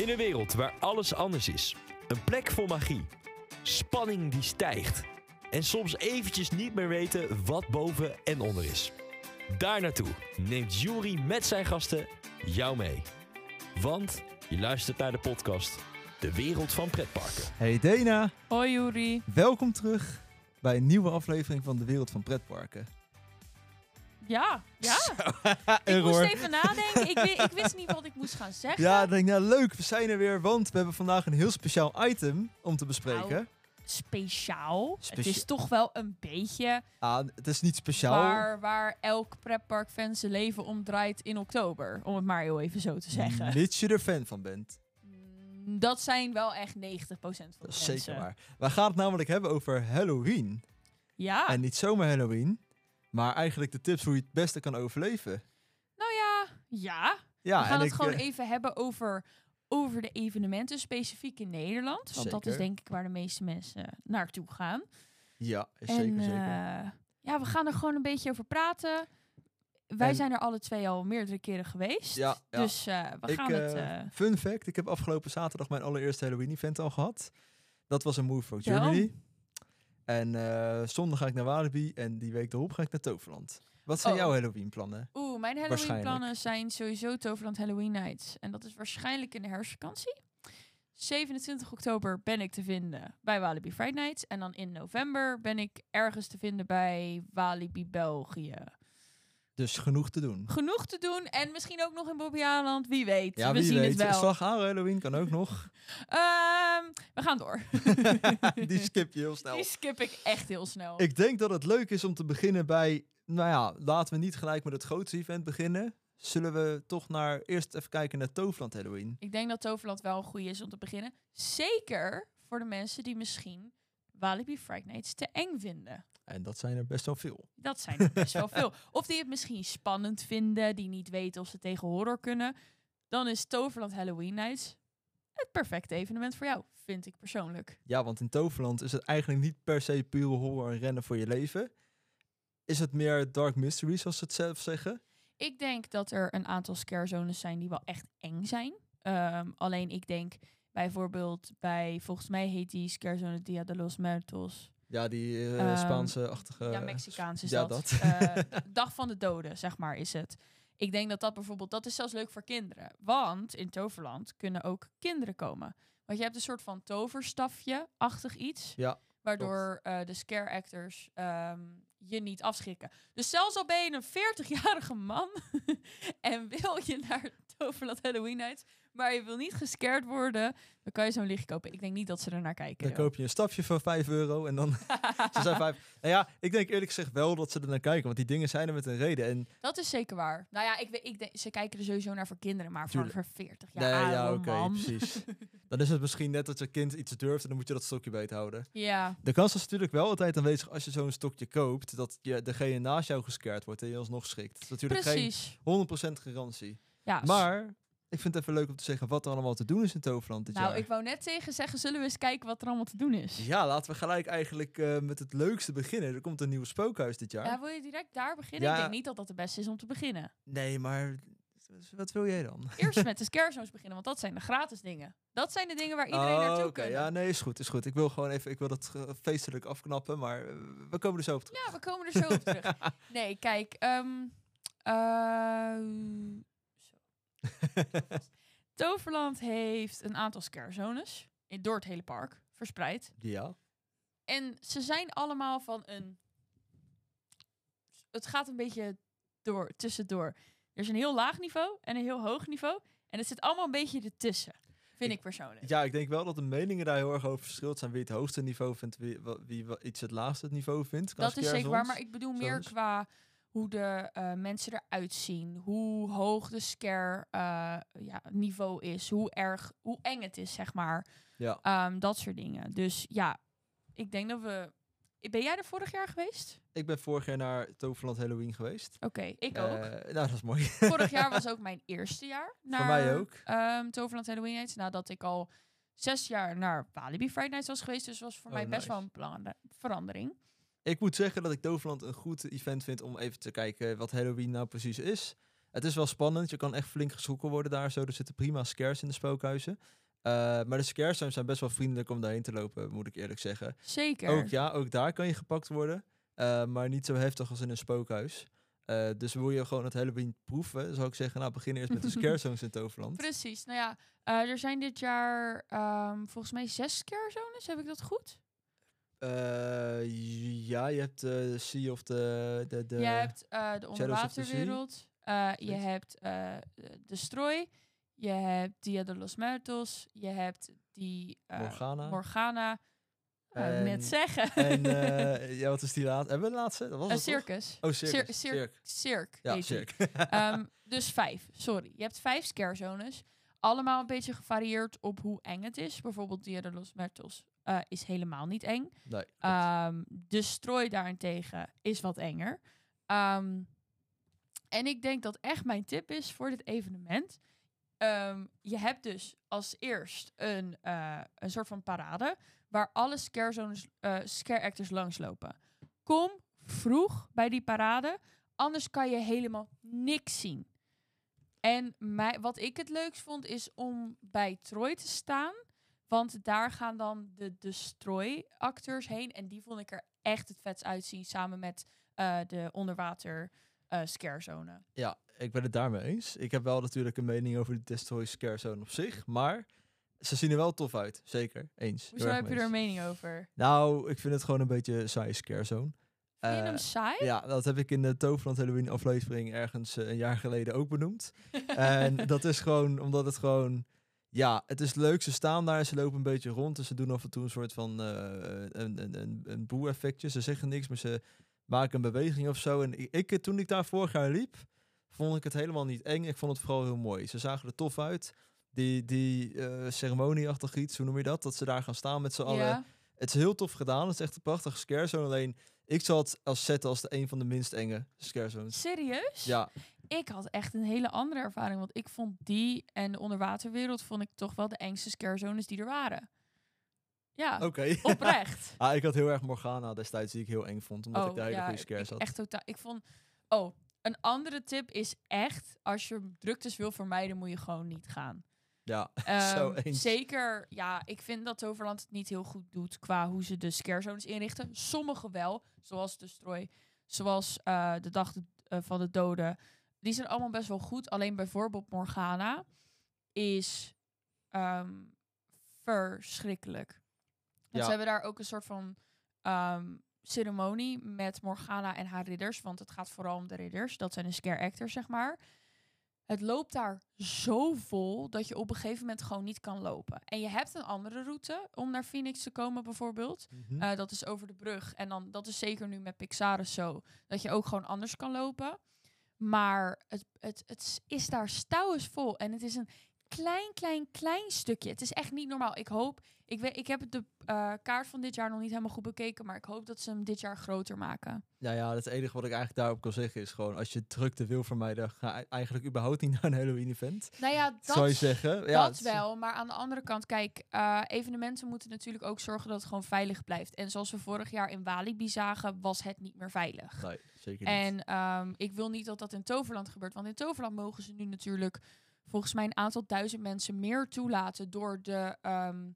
In een wereld waar alles anders is, een plek vol magie, spanning die stijgt en soms eventjes niet meer weten wat boven en onder is. Daar naartoe neemt Jury met zijn gasten jou mee. Want je luistert naar de podcast De Wereld van Pretparken. Hey Dana, Hoi Juri. welkom terug bij een nieuwe aflevering van de Wereld van Pretparken. Ja, ja. Ik moest even nadenken. Ik, wi- ik wist niet wat ik moest gaan zeggen. Ja, ik denk nou leuk, we zijn er weer, want we hebben vandaag een heel speciaal item om te bespreken. Nou, Speciaal. Het is toch wel een beetje Ah, het is niet speciaal. waar, waar elk pretparkfan zijn leven om draait in oktober. Om het maar heel even zo te zeggen. Mits je er fan van bent. Mm, Dat zijn wel echt 90% van de Dat is mensen. zeker waar. We gaan het namelijk hebben over Halloween. Ja, En niet zomaar Halloween, maar eigenlijk de tips hoe je het beste kan overleven. nou ja, ja. Ja, We gaan en het ik, gewoon eh, even hebben over, over de evenementen, specifiek in Nederland. Want dat is denk ik waar de meeste mensen naartoe gaan. Ja, En zeker, zeker. eh, ja, we gaan er gewoon een beetje over praten. Wij En- zijn er alle twee al meerdere keren geweest. Ja, ja. Dus eh, we Ik, gaan het... eh, eh, Fun fact, ik heb afgelopen zaterdag mijn allereerste Halloween-event al gehad. Dat was een Move for Ja. En eh, zondag ga ik naar Walibi en die week erop ga ik naar Toverland. Wat zijn Oh. jouw Halloween-plannen? Oeh, mijn Halloween-plannen zijn sowieso Toverland Halloween Nights. En dat is waarschijnlijk in de herfstvakantie. 27 oktober ben ik te vinden bij Walibi Friday Nights. En dan in november ben ik ergens te vinden bij Walibi België. Dus genoeg te doen. Genoeg te doen en misschien ook nog in Bobbejaanland. Wie weet. Ja, we wie zien weet. het wel. Slag aan Halloween kan ook nog. Ehm, we gaan door. die skip je heel snel. Die skip ik echt heel snel. Ik denk dat het leuk is om te beginnen bij... Nou ja, laten we niet gelijk met het grootste event beginnen. Zullen we toch naar, eerst even kijken naar Toverland Halloween. Ik denk dat Toverland wel een goede is om te beginnen. Zeker voor de mensen die misschien Walibi Friday Nights te eng vinden. En dat zijn er best wel veel. Dat zijn er best wel veel. Of die het misschien spannend vinden, die niet weten of ze tegen horror kunnen. Dan is Toverland Halloween Nights het perfecte evenement voor jou, vind ik persoonlijk. Ja, want in Toverland is het eigenlijk niet per se pure horror en rennen voor je leven. Is het meer dark mystery, zoals ze het zelf zeggen? Ik denk dat er een aantal scare zones zijn die wel echt eng zijn. Ehm, alleen ik denk bijvoorbeeld bij, volgens mij heet die scare zone Dia de los Muertos. Ja, die eh, Ehm, Spaanse-achtige... ja, Mexicaans is ja, dat. dat. Eh, Dag van de doden, zeg maar, is het. Ik denk dat dat bijvoorbeeld, dat is zelfs leuk voor kinderen. Want in Toverland kunnen ook kinderen komen. Want je hebt een soort van toverstafje-achtig iets. Ja, Waardoor eh, de scare actors ehm, je niet afschrikken. Dus zelfs al ben je een 40-jarige man en wil je naar Toverland Halloween Nights, maar je wil niet gescared worden, dan kan je zo'n lichtje kopen. Ik denk niet dat ze er naar kijken. dan joh. koop je een stafje voor 5 euro en dan... ze zijn vijf. Nou ja, ik denk eerlijk gezegd wel dat ze er naar kijken, want die dingen zijn er met een reden. En Dat is zeker waar. Nou ja, ik, weet- ik denk, ze kijken er sowieso naar voor kinderen, maar voor, voor 40 nee, jaar ja, oude oké, precies. Dan is het misschien net dat je kind iets durft en dan moet je dat stokje beet houden. Ja, De kans is natuurlijk wel altijd aanwezig als je zo'n stokje koopt, dat je degene naast jou gescared wordt en je alsnog schrikt. Dat is natuurlijk precies. geen 100% garantie. Ja, Maar ik vind het even leuk om te zeggen wat er allemaal te doen is in Toverland dit nou, jaar. ik wou net tegen zeggen, zullen we eens kijken wat er allemaal te doen is? Ja, laten we gelijk eigenlijk eh, met het leukste beginnen. Er komt een nieuw spookhuis dit jaar. Ja, wil je direct daar beginnen? Ja. Ik denk niet dat dat de beste is om te beginnen. Nee, maar wat wil jij dan? Eerst met de scare zones beginnen, want dat zijn de gratis dingen. Dat zijn de dingen waar iedereen Oh, naartoe oké. kan. Ja, nee, is goed, is goed. Ik wil gewoon even, ik wil dat eh, feestelijk afknappen, maar eh, we komen er zo op terug. Ja, we komen er zo op terug. Nee, kijk. zo. Toverland heeft een aantal scare zones in, door het hele park verspreid. Ja. En ze zijn allemaal van een. Het gaat een beetje door, tussendoor. Er is een heel laag niveau en een heel hoog niveau. En het zit allemaal een beetje ertussen. Vind Ik- ik persoonlijk. ja, ik denk wel dat de meningen daar heel erg over verschilt zijn. Wie het hoogste niveau vindt, wie, iets het laagste niveau vindt. Dat is zeker waar, maar ik bedoel meer qua hoe de eh, mensen eruit zien, hoe hoog de scare eh, ja, niveau is, hoe erg, hoe eng het is, zeg maar. Ja. Ehm, dat soort dingen. Dus ja, ik denk dat we. Ben jij er vorig jaar geweest? Ik ben vorig jaar naar Toverland Halloween geweest. Oké, ik ook. Eh, nou, dat is mooi. Vorig jaar was ook mijn eerste jaar naar mij ook. ehm, Toverland Halloween Nights. Nadat ik al zes jaar naar Walibi Friday Nights was geweest. Dus was voor Oh, mij best nice. wel een verandering. Ik moet zeggen dat ik Toverland een goed event vind om even te kijken wat Halloween nou precies is. Het is wel spannend. Je kan echt flink geschrokken worden daar zo. Er zitten prima scares in de spookhuizen. Eh, maar de scare zones zijn best wel vriendelijk om daarheen te lopen, moet ik eerlijk zeggen. Zeker. Ook ja, ook daar kan je gepakt worden. eh, maar niet zo heftig als in een spookhuis. Eh, dus wil je gewoon het Halloween proeven, zou ik zeggen, nou begin eerst met de scare zones in Toverland. Precies. Nou ja, er zijn dit jaar ehm, volgens mij zes scare zones. Heb ik dat goed? Eh, ja, je hebt de Sea of the... de, de je hebt eh, de onderwaterwereld. eh, je hebt eh de Strooi. Je hebt Dia de los Muertos. Je hebt die eh, Morgana. Morgana. Net En- zeggen. En eh, ja, wat is die laatste? Hebben we de laatste? Dat was Een toch? circus. Oh, Cir- circus. cir-. Ja. Ehm, dus vijf, sorry. Je hebt vijf scare zones. Allemaal een beetje gevarieerd op hoe eng het is. Bijvoorbeeld Dia de los eh, is helemaal niet eng. nee. Ehm, de strooi daarentegen is wat enger. Ehm, en ik denk dat echt mijn tip is voor dit evenement. Ehm, je hebt dus als eerst een, eh, een soort van parade waar alle scare, zones, eh, scare actors langslopen. Kom vroeg bij die parade, anders kan je helemaal niks zien. En mij, wat ik het leukst vond is om bij Troy te staan. Want daar gaan dan de Destroy-acteurs heen. En die vond ik er echt het vetst uitzien. Samen met eh, de onderwater eh scarezone. Ja, ik ben het daarmee eens. Ik heb wel natuurlijk een mening over de Destroy Scare Zone op zich, maar ze zien er wel tof uit. Zeker, eens. Hoezo heb je er een mening over? Nou, ik vind het gewoon een beetje een saaie Scare Zone. Vind je Eh, hem saai? Ja, dat heb ik in de Toverland Halloween aflevering ergens een jaar geleden ook benoemd. en dat is gewoon omdat het gewoon... Ja, het is leuk. Ze staan daar en ze lopen een beetje rond. En ze doen af en toe een soort van eh, een, een, een, een boe-effectje. Ze zeggen niks, maar ze maken een beweging of zo. En ik, toen ik daar vorig jaar liep, vond ik het helemaal niet eng. Ik vond het vooral heel mooi. Ze zagen er tof uit. Die, die eh ceremonieachtig iets, hoe noem je dat? Dat ze daar gaan staan met z'n allen. ja. Het is heel tof gedaan. Het is echt een prachtige scare zone. Alleen, ik zal het als zetten als de een van de minst enge scare zones. Serieus? Ja, Ik had echt een hele andere ervaring. Want ik vond die en de onderwaterwereld vond ik toch wel de engste scarezones die er waren. Ja, oprecht. ah, ik had heel erg Morgana destijds die ik heel eng vond. Omdat oh, ik daar hele ja, goede scares had. echt totaal. Ik vond. Oh, een andere tip is echt als je druktes wil vermijden, moet je gewoon niet gaan. Ja, zo Ehm, eens. Zeker, ja, ik vind dat Toverland het niet heel goed doet qua hoe ze de scarezones inrichten. Sommige wel, zoals de strooi, zoals eh, de dag de- eh, van de doden. Die zijn allemaal best wel goed. Alleen bijvoorbeeld Morgana is ehm, verschrikkelijk. Ja. ze hebben daar ook een soort van ehm, ceremonie met Morgana en haar ridders. Want het gaat vooral om de ridders. Dat zijn de scare actors, zeg maar. Het loopt daar zo vol dat je op een gegeven moment gewoon niet kan lopen. En je hebt een andere route om naar Phoenix te komen, bijvoorbeeld. Mhm. Eh, dat is over de brug. En dan, dat is zeker nu met Pixaris zo. Dat je ook gewoon anders kan lopen. Maar het, het, het is daar stouwensvol. En het is een klein, klein, klein stukje. Het is echt niet normaal. Ik hoop... Ik, weet, ik heb de eh, kaart van dit jaar nog niet helemaal goed bekeken. Maar ik hoop dat ze hem dit jaar groter maken. Ja, ja, het enige wat ik eigenlijk daarop kan zeggen is gewoon... als je drukte wil vermijden, ga eigenlijk überhaupt niet naar een Halloween-event. Nou ja, dat, Zou je zeggen? Ja, dat wel. Maar aan de andere kant, kijk, eh, evenementen moeten natuurlijk ook zorgen dat het gewoon veilig blijft. En zoals we vorig jaar in Walibi zagen, was het niet meer veilig. Nee, zeker niet. En ehm, ik wil niet dat dat in Toverland gebeurt. Want in Toverland mogen ze nu natuurlijk volgens mij een aantal duizend mensen meer toelaten door de, ehm,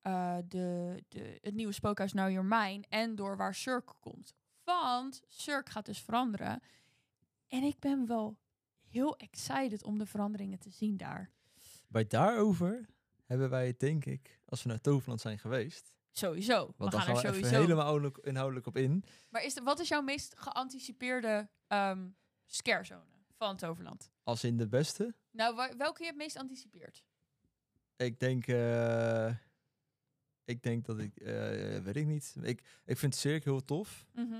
eh, de, de, het nieuwe spookhuis Now Your Mine en door waar Cirque komt. Want Cirque gaat dus veranderen. En ik ben wel heel excited om de veranderingen te zien daar. Bij daarover hebben wij het denk ik, als we naar Toverland zijn geweest... Sowieso. We want gaan gaan er sowieso. helemaal inhoudelijk- op in. Maar is de, wat is jouw meest geanticipeerde ehm scarezone van Toverland? Als in de beste. Nou, welke je het meest anticipeert? Ik denk... eh, ik denk dat ik... eh, weet ik niet. Ik, ik vind Cirque heel tof. Mhm.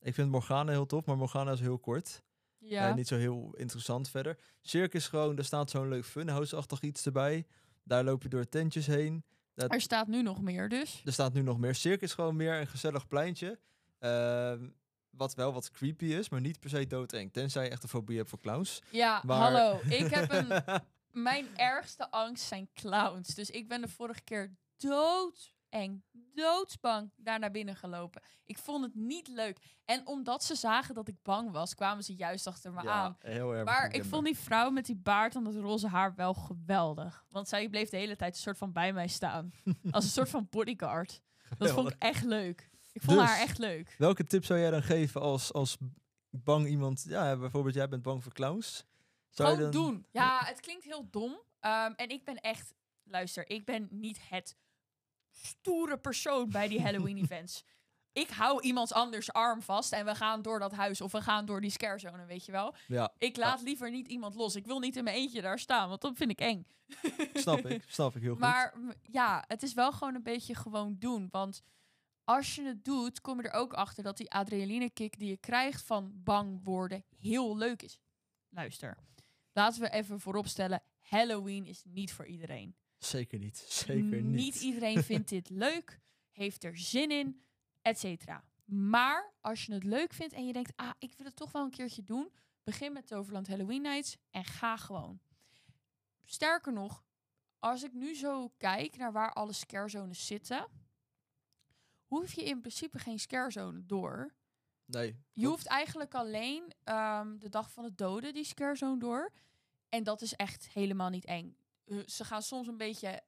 Ik vind Morgana heel tof, maar Morgana is heel kort. Ja. Eh, niet zo heel interessant verder. Cirque is gewoon, er staat zo'n leuk funhouse-achtig iets erbij. Daar loop je door tentjes heen. Dat, Er staat nu nog meer dus. er staat nu nog meer. Cirque is gewoon meer een gezellig pleintje. Ehm, wat wel wat creepy is, maar niet per se doodeng. Tenzij je echt een fobie hebt voor clowns. Ja, Maar- hallo. Ik heb een... Mijn ergste angst zijn clowns. Dus ik ben de vorige keer dood doodsbang daar naar binnen gelopen. Ik vond het niet leuk. En omdat ze zagen dat ik bang was, kwamen ze juist achter me aan. heel erg. Maar ik vond die vrouw met die baard en dat roze haar wel geweldig. Want zij bleef de hele tijd een soort van bij mij staan. als een soort van bodyguard. Dat vond ik echt leuk. Ik vond Dus, haar echt leuk. Welke tip zou jij dan geven als, als bang iemand... Ja, bijvoorbeeld jij bent bang voor clowns. Zou Gewoon dan- doen. Ja, het klinkt heel dom. Ehm, en ik ben echt... Luister, ik ben niet het stoere persoon bij die Halloween-events. Ik hou iemands anders arm vast en we gaan door dat huis of we gaan door die scarezone, weet je wel. Ja, Ik laat liever niet iemand los. Ik wil niet in mijn eentje daar staan, want dat vind ik eng. snap ik. Snap ik heel goed. Maar ja, het is wel gewoon een beetje gewoon doen. Want als je het doet, kom je er ook achter dat die adrenaline kick die je krijgt van bang worden heel leuk is. Luister, laten we even vooropstellen, Halloween is niet voor iedereen. Zeker niet. Zeker niet. Niet iedereen vindt dit leuk, heeft er zin in, et cetera. Maar als je het leuk vindt en je denkt, ah, ik wil het toch wel een keertje doen, begin met Toverland Halloween Nights en ga gewoon. Sterker nog, als ik nu zo kijk naar waar alle scarezones zitten, hoef je in principe geen scarezone door. Nee. Je hoeft eigenlijk alleen ehm, de dag van het doden die scarezone door. En dat is echt helemaal niet eng. Eh, ze gaan soms een beetje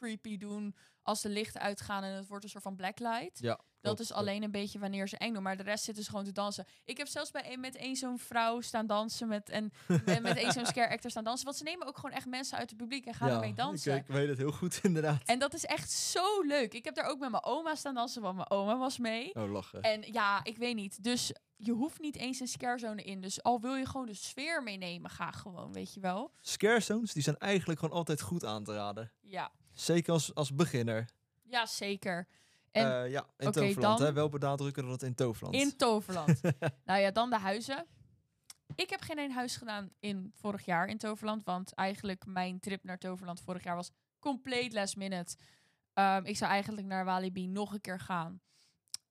creepy doen als de lichten uitgaan en het wordt een soort van blacklight. Ja, Dat klopt, is alleen een beetje wanneer ze eng doen. Maar de rest zitten ze gewoon te dansen. Ik heb zelfs bij een, met één zo'n vrouw staan dansen. Met, en met één zo'n scare actor staan dansen. Want ze nemen ook gewoon echt mensen uit het publiek en gaan Ja, ermee dansen. Ik, ik weet het heel goed, inderdaad. En dat is echt zo leuk. Ik heb daar ook met mijn oma staan dansen, want mijn oma was mee. Oh, lachen. En ja, ik weet niet. Dus je hoeft niet eens een scarezone in. Dus al wil je gewoon de sfeer meenemen, ga gewoon, weet je wel. Scare zones, die zijn eigenlijk gewoon altijd goed aan te raden. Ja, Zeker als, als beginner. ja zeker. En Eh, ja, in Toverland. dan- Hè? Wel benadrukken dat het in Toverland. in Toverland. nou ja, dan de huizen. Ik heb geen één huis gedaan in vorig jaar in Toverland. Want eigenlijk mijn trip naar Toverland vorig jaar was compleet last minute. Ehm, ik zou eigenlijk naar Walibi nog een keer gaan.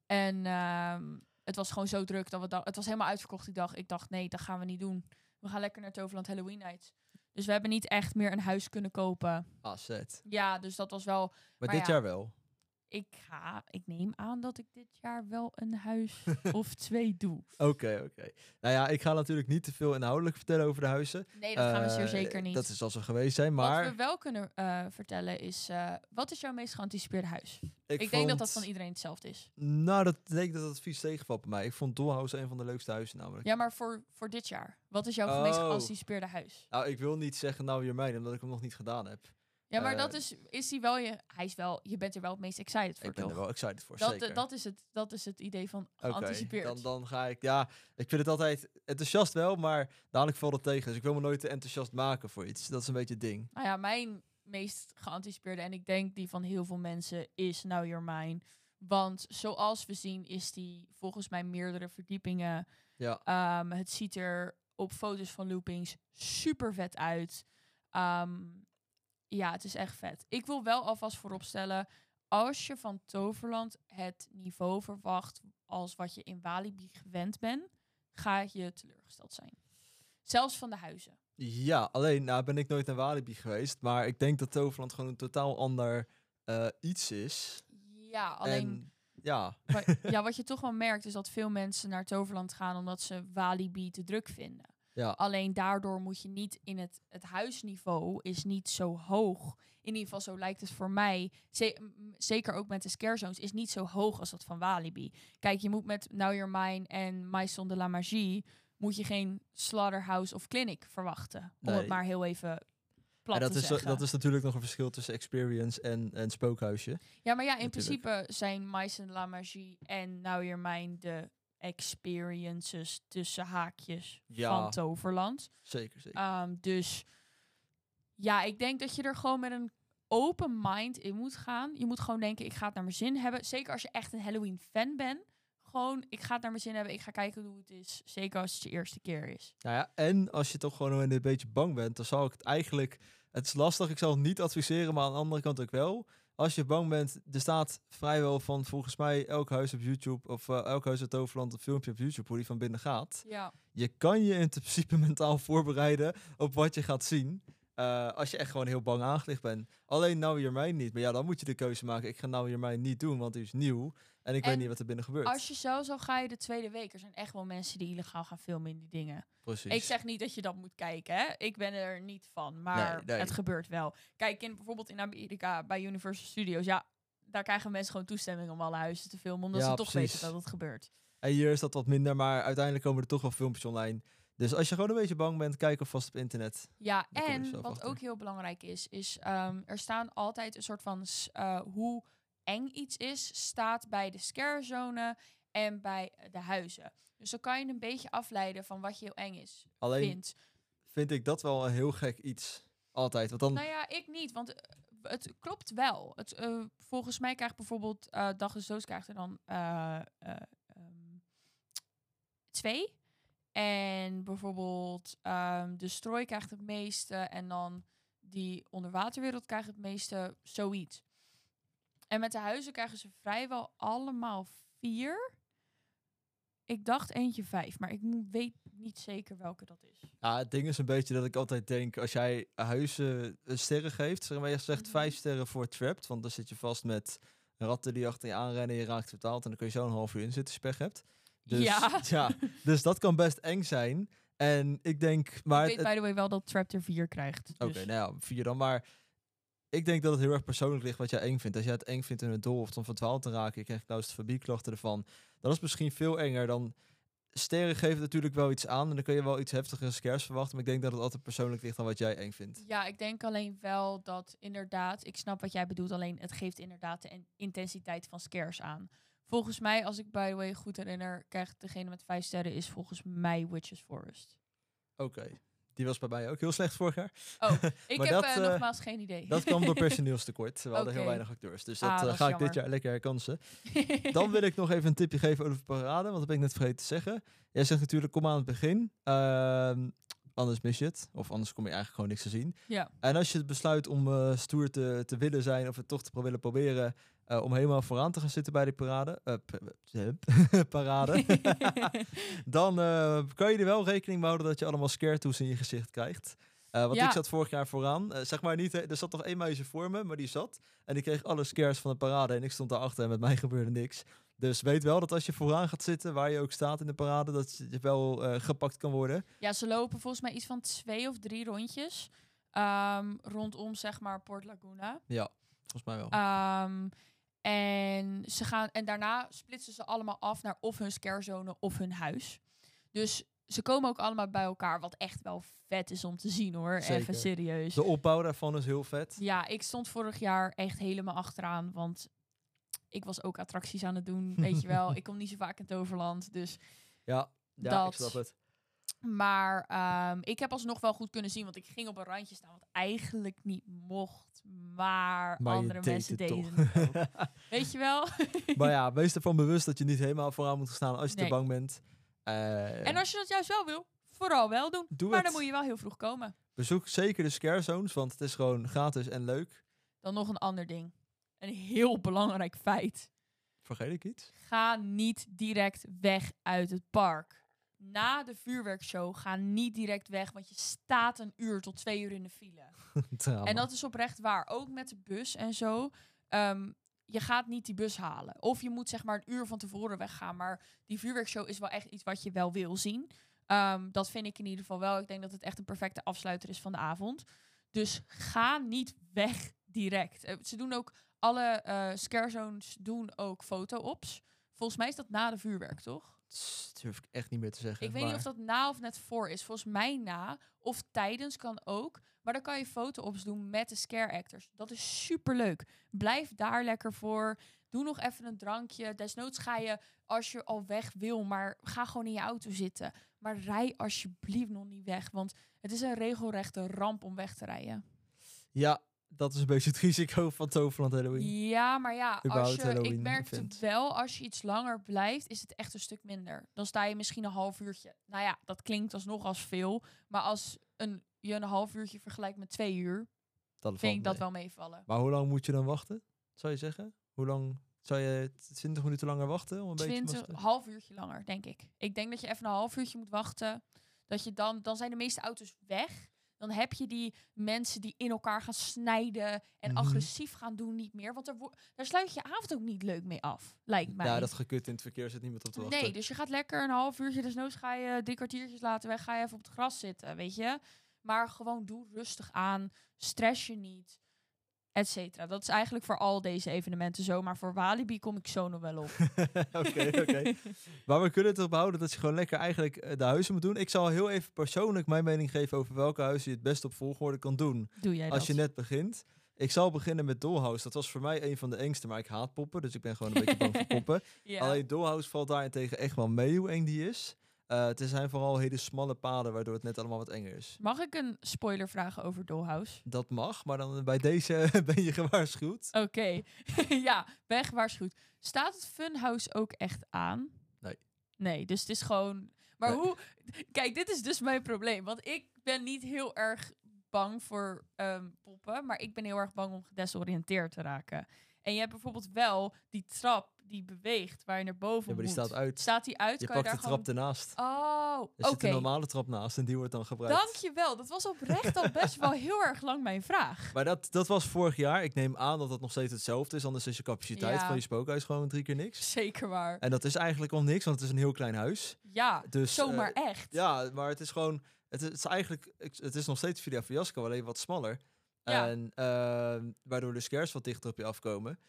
En ehm, het was gewoon zo druk dat we. Het was helemaal uitverkocht die dag. Ik dacht, nee, dat gaan we niet doen. We gaan lekker naar Toverland Halloween Nights. Dus we hebben niet echt meer een huis kunnen kopen. Ah, zet. Ja, dus dat was wel... Maar, Maar dit ja. jaar wel. Ik ga... Ik neem aan dat ik dit jaar wel een huis of twee doe. Oké, oké. Nou ja, ik ga natuurlijk niet te veel inhoudelijk vertellen over de huizen. Nee, dat gaan we zeer Eh, zeker niet. Dat is als we geweest zijn, Wat maar... we wel kunnen eh, vertellen is... eh, wat is jouw meest geanticipeerde huis? ik, Ik, denk dat dat van iedereen hetzelfde is. Nou, dat denk ik dat het vies tegenvalt bij mij. Ik vond Dollhouse een van de leukste huizen namelijk. Ja, maar voor, voor dit jaar. Wat is jouw meest Oh. geanticipeerde huis? Nou, ik wil niet zeggen nou weer mij, omdat ik hem nog niet gedaan heb. Ja, maar Eh, dat is... Is hij wel je... Hij is wel... Je bent er wel het meest excited voor, ik ben toch? er wel excited voor, dat, zeker. eh, dat, is het, dat is het idee van Oké, geanticipeerd. dan, dan ga ik... Ja, ik vind het altijd enthousiast wel, maar dadelijk valt het tegen. Dus ik wil me nooit te enthousiast maken voor iets. Dat is een beetje het ding. Nou ja, mijn meest geanticipeerde... En ik denk die van heel veel mensen is Now You're Mine. Want zoals we zien is die volgens mij meerdere verdiepingen... Ja, Ehm, het ziet er op foto's van loopings super vet uit. Ehm, ja, het is echt vet. Ik wil wel alvast vooropstellen, als je van Toverland het niveau verwacht als wat je in Walibi gewend bent, ga je teleurgesteld zijn. Zelfs van de huizen. ja alleen nou ben ik nooit naar Walibi geweest. Maar ik denk dat Toverland gewoon een totaal ander eh, iets is. Ja, alleen En ja, ja, wat je toch wel merkt is dat veel mensen naar Toverland gaan omdat ze Walibi te druk vinden. Ja, Alleen daardoor moet je niet in het, het huisniveau is niet zo hoog. In ieder geval, zo lijkt het voor mij. Zeker ook met de scare zones, is niet zo hoog als dat van Walibi. Kijk, je moet met Now You're Mine en Maison de la Magie... moet je geen slaughterhouse of clinic verwachten. Om Nee. het maar heel even plat en dat te is, zeggen. dat is natuurlijk nog een verschil tussen experience en, en spookhuisje. ja, maar ja, in natuurlijk. principe zijn Maison de la Magie en Now You're Mine... de experiences tussen haakjes Ja. van Toverland. Zeker, zeker. Ehm, dus ja, ik denk dat je er gewoon met een open mind in moet gaan. Je moet gewoon denken, ik ga het naar mijn zin hebben. Zeker als je echt een Halloween fan bent. Gewoon, ik ga het naar mijn zin hebben. Ik ga kijken hoe het is. Zeker als het je eerste keer is. Nou ja, en als je toch gewoon een beetje bang bent, dan zou ik het eigenlijk... Het is lastig, ik zal het niet adviseren, maar aan de andere kant ook wel. Als je bang bent, er staat vrijwel van volgens mij elk huis op YouTube... of eh, elk huis uit Toverland een filmpje op YouTube hoe die van binnen gaat. Ja. Je kan je in principe mentaal voorbereiden op wat je gaat zien. eh, als je echt gewoon heel bang aangelicht bent. Alleen Nou Mind niet. Maar ja, dan moet je de keuze maken. Ik ga Nou Mind niet doen, want die is nieuw. En ik En weet niet wat er binnen gebeurt. Als je zo zou ga je de tweede week. Er zijn echt wel mensen die illegaal gaan filmen in die dingen. Precies. Ik zeg niet dat je dat moet kijken, hè. Ik ben er niet van, maar Nee, nee. het gebeurt wel. Kijk, in, bijvoorbeeld in Amerika bij Universal Studios, ja, daar krijgen mensen gewoon toestemming om alle huizen te filmen, omdat Ja, ze toch precies. weten dat het gebeurt. En hier is dat wat minder, maar uiteindelijk komen er toch wel filmpjes online. Dus als je gewoon een beetje bang bent, kijk alvast op internet. Ja, en wat achter. ook heel belangrijk is, is ehm, er staan altijd een soort van eh, hoe eng iets is, staat bij de scarezone en bij de huizen. Dus dan kan je een beetje afleiden van wat je heel eng is, Alleen vindt. vind ik dat wel een heel gek iets. Altijd. Want dan, Nou ja, ik niet, want eh, het klopt wel. Het, eh, volgens mij krijgt bijvoorbeeld eh Dag Doods krijgt er dan eh, eh, ehm, twee. En bijvoorbeeld ehm de strooi krijgt het meeste en dan die onderwaterwereld krijgt het meeste, zoiets. En met de huizen krijgen ze vrijwel allemaal vier. Ik dacht eentje vijf, maar ik weet niet zeker welke dat is. ja, het ding is een beetje dat ik altijd denk, als jij huizen eh, sterren geeft, zeg maar, je zegt Mhm. vijf sterren voor Trapped, want dan zit je vast met ratten die achter je aanrennen, je raakt vertaald en dan kun je zo een half uur in zitten als je hebt. Dus, Ja. ja, dus dat kan best eng zijn. En ik denk, maar ik het- weet by the way wel dat Trapped er vier krijgt. Oké, dus- nou ja, vier dan. Maar ik denk dat het heel erg persoonlijk ligt wat jij eng vindt. Als jij het eng vindt in het doel of om verdwaald te raken, je krijgt claustrofobie-klachten ervan. Dat is misschien veel enger dan... Sterren geven natuurlijk wel iets aan en dan kun je wel iets heftigere scares verwachten. Maar ik denk dat het altijd persoonlijk ligt aan wat jij eng vindt. Ja, ik denk alleen wel dat inderdaad, ik snap wat jij bedoelt, alleen het geeft inderdaad de in- intensiteit van scares aan. Volgens mij, als ik by the way goed herinner, krijgt degene met vijf sterren is volgens mij Witches Forest. Oké, die was bij mij ook heel slecht vorig jaar. Oh, ik heb dat, eh, eh, nogmaals geen idee. Dat kwam door personeelstekort. We hadden heel weinig acteurs. Dus dat, Ah, eh, dat is ga ik dit jaar lekker herkansen. Dan wil ik nog even een tipje geven over de parade, want dat ben ik net vergeten te zeggen. Jij zegt natuurlijk, kom aan het begin. Ehm, anders mis je het. Of anders kom je eigenlijk gewoon niks te zien. ja. En als je het besluit om eh, stoer te, te willen zijn of het toch te willen proberen eh, om helemaal vooraan te gaan zitten bij die parade, eh, parade, dan eh, kan je er wel rekening mee houden dat je allemaal scare toes in je gezicht krijgt. Want Ja. ik zat vorig jaar vooraan. Zeg maar niet, er zat toch één meisje voor me, maar die zat. En die kreeg alle scares van de parade en ik stond daarachter en met mij gebeurde niks. Dus weet wel dat als je vooraan gaat zitten, waar je ook staat in de parade, dat je wel gepakt kan worden. ja, ze lopen volgens mij iets van twee of drie rondjes ehm, rondom zeg maar Port Laguna. Ja, volgens mij wel. Ehm, en, ze gaan, en daarna splitsen ze allemaal af naar of hun scarezone of hun huis. Dus ze komen ook allemaal bij elkaar, wat echt wel vet is om te zien hoor. Zeker. Even serieus. De opbouw daarvan is heel vet. Ja, ik stond vorig jaar echt helemaal achteraan, want ik was ook attracties aan het doen, weet je wel. Ik kom niet zo vaak in Toverland, dus... Ja, ja Dat- ik snap het. Maar ehm, ik heb alsnog wel goed kunnen zien, want ik ging op een randje staan, wat eigenlijk niet mocht, maar, andere mensen het deden toch. het ook. Weet je wel? maar ja, wees ervan bewust dat je niet helemaal vooraan moet staan als je Nee. te bang bent. Eh, En als je dat juist wel wil, vooral wel doen. Doe maar het. dan moet je wel heel vroeg komen. Bezoek zeker de scare zones, want het is gewoon gratis en leuk. Dan nog een ander ding. Een heel belangrijk feit. Vergeet ik iets? Ga niet direct weg uit het park. Na de vuurwerkshow ga niet direct weg, want je staat een uur tot twee uur in de file. En dat is oprecht waar. Ook met de bus en zo. Ehm, je gaat niet die bus halen. Of je moet zeg maar een uur van tevoren weggaan. Maar die vuurwerkshow is wel echt iets wat je wel wil zien. Ehm, dat vind ik in ieder geval wel. Ik denk dat het echt een perfecte afsluiter is van de avond. Dus ga niet weg direct. Eh, ze doen ook, alle eh scare zones doen ook foto-ops. Volgens mij is dat na de vuurwerk, toch? Dat durf ik echt niet meer te zeggen. Ik weet niet of dat na of net voor is. Volgens mij na. Of tijdens kan ook. Maar dan kan je foto-ops doen met de scare actors. Dat is super leuk. Blijf daar lekker voor. Doe nog even een drankje. Desnoods ga je als je al weg wil. Maar ga gewoon in je auto zitten. Maar rij alsjeblieft nog niet weg. Want het is een regelrechte ramp om weg te rijden. Ja, dat is een beetje het risico van Toverland Halloween. Ja, maar ja, als je, ik merkte event. wel, als je iets langer blijft, is het echt een stuk minder. Dan sta je misschien een half uurtje. Nou ja, dat klinkt alsnog als veel. Maar als een, je een half uurtje vergelijkt met twee uur, Dat vind ik dat wel meevallen. Maar hoe lang moet je dan wachten? Zou je zeggen? Hoe lang zou je 20 minuten langer wachten om een beetje half uurtje langer, denk ik. Ik denk dat je even een half uurtje moet wachten. Dat je dan, dan zijn de meeste auto's weg. Dan heb je die mensen die in elkaar gaan snijden en Mhm. agressief gaan doen niet meer. Want er daar sluit je avond ook niet leuk mee af, lijkt mij. Ja, dat gekut in het verkeer zit niemand op te wachten. Nee, dus je gaat lekker een half uurtje, desnoods ga je drie kwartiertjes laten weg, ga je even op het gras zitten, weet je. Maar gewoon doe rustig aan, stress je niet, et cetera. Dat is eigenlijk voor al deze evenementen zo, maar voor Walibi kom ik zo nog wel op. Oké, oké. Maar we kunnen het erop houden dat je gewoon lekker eigenlijk eh, de huizen moet doen. Ik zal heel even persoonlijk mijn mening geven over welke huizen je het best op volgorde kan doen Doe jij als je net begint. Ik zal beginnen met Dollhouse. Dat was voor mij een van de engste, maar ik haat poppen. Dus ik ben gewoon een beetje bang voor poppen. ja. Alleen Dollhouse valt daarentegen echt wel mee hoe eng die is. Eh, het zijn vooral hele smalle paden, waardoor het net allemaal wat enger is. Mag ik een spoiler vragen over Dollhouse? Dat mag, maar dan bij deze ben je gewaarschuwd. Oké, ja, ben gewaarschuwd. Staat het Funhouse ook echt aan? Nee. Nee, dus het is gewoon... Maar Nee. hoe... Kijk, dit is dus mijn probleem. Want ik ben niet heel erg bang voor ehm, poppen, maar ik ben heel erg bang om gedesoriënteerd te raken. En je hebt bijvoorbeeld wel die trap die beweegt, waar je naar boven Ja, maar die moet. staat uit. Staat die uit? Je kan pakt je de trap gewoon... ernaast. Oh, Er oké. zit een normale trap naast en die wordt dan gebruikt. Dankjewel. Dat was oprecht al best wel heel erg lang mijn vraag. Maar dat, dat was vorig jaar. Ik neem aan dat dat nog steeds hetzelfde is. Anders is je capaciteit Ja. van je spookhuis gewoon drie keer niks. Zeker waar. En dat is eigenlijk al niks, want het is een heel klein huis. Ja, Dus, zomaar eh, echt. Ja, maar het is gewoon... Het is, het is eigenlijk... Het is nog steeds Villa Fiasco, alleen wat smaller. Ja. En ehm, waardoor de scares wat dichter op je afkomen.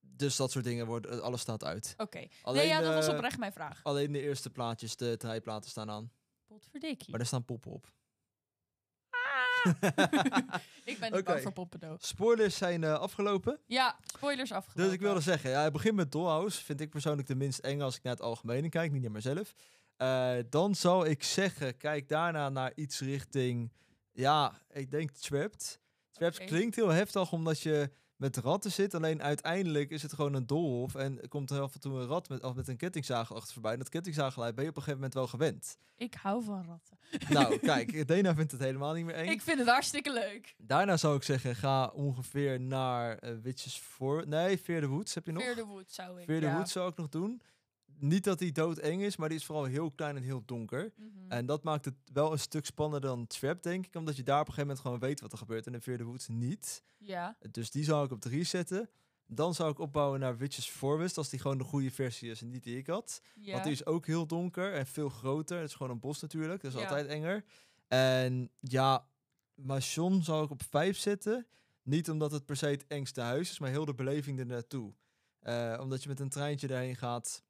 Dus dat soort dingen worden... Alles staat uit. Oké. Nee, ja, dat was eh, oprecht mijn vraag. Alleen de eerste plaatjes, de draaiplaten staan aan. Potverdikkie. Maar daar staan poppen op. ik ben niet bang voor poppendoos. Spoilers zijn eh, afgelopen. Ja, spoilers afgelopen. Dus ik wilde zeggen, ja, het begin met Dollhouse. Vind ik persoonlijk de minst eng als ik naar het algemene kijk, niet naar mezelf. Eh, dan zal ik zeggen, kijk daarna naar iets richting, ja, ik denk Trapped. Oké. klinkt heel heftig omdat je met ratten zit. Alleen uiteindelijk is het gewoon een doolhof. En komt er af en toe een rat met, of met een kettingzaag achter voorbij. En dat kettingzaaggeluid ben je op een gegeven moment wel gewend. Ik hou van ratten. nou, kijk, Dena vindt het helemaal niet meer eng. Ik vind het hartstikke leuk. Daarna zou ik zeggen, ga ongeveer naar eh Witches voor... Nee, Fear the Woods heb je nog. Fear the Wood zou ik. Fear the ja. Woods zou ik nog doen. Niet dat die doodeng is, maar die is vooral heel klein en heel donker. Mhm. En dat maakt het wel een stuk spannender dan Trap, denk ik. Omdat je daar op een gegeven moment gewoon weet wat er gebeurt. En in Fear the Woods niet. Ja. Dus die zou ik op 3 zetten. Dan zou ik opbouwen naar Witches Forest, als die gewoon de goede versie is en niet die ik had. ja. Want die is ook heel donker en veel groter. Het is gewoon een bos natuurlijk, dus Ja. altijd enger. En ja, Machon zou ik op 5 zetten. Niet omdat het per se het engste huis is, maar heel de beleving er naartoe. Eh, omdat je met een treintje daarheen gaat.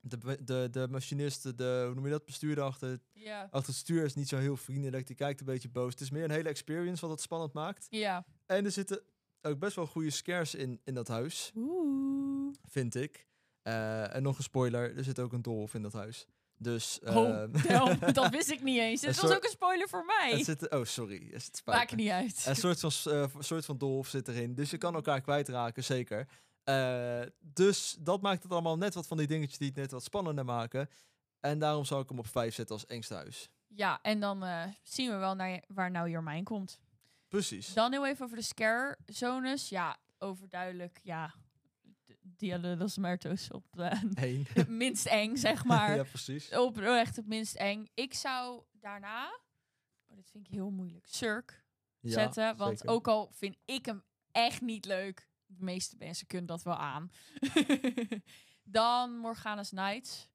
De, de, de machinist, de, hoe noem je dat, bestuurder achter, ja. achter het stuur is niet zo heel vriendelijk. Die kijkt een beetje boos. Het is meer een hele experience wat het spannend maakt. Ja. En er zitten ook best wel goede scares in, in dat huis, Oeh. vind ik. Eh, en nog een spoiler, er zit ook een doolhof in dat huis. Dus... Oh, ehm, damn, dat wist ik niet eens. Een was ook een spoiler voor mij. het zit, oh, sorry. Het Maakt niet uit. Een soort van, eh, soort van doolhof zit erin. Dus je kan elkaar kwijtraken, zeker. Eh, dus dat maakt het allemaal net wat van die dingetjes die het net wat spannender maken. En daarom zou ik hem op 5 zetten als engste huis. Ja, en dan eh, zien we wel naar waar nou Jormijn komt. Precies. Dan heel even over de scare zones. Ja, overduidelijk. Ja, Dia de los Muertos op het minst eng, zeg maar. ja, precies. Oprecht het minst eng. Ik zou daarna, oh, dit vind ik heel moeilijk, Cirque Ja, zetten. Want zeker. ook al vind ik hem echt niet leuk, de meeste mensen kunnen dat wel aan. Dan Morgana's Nights.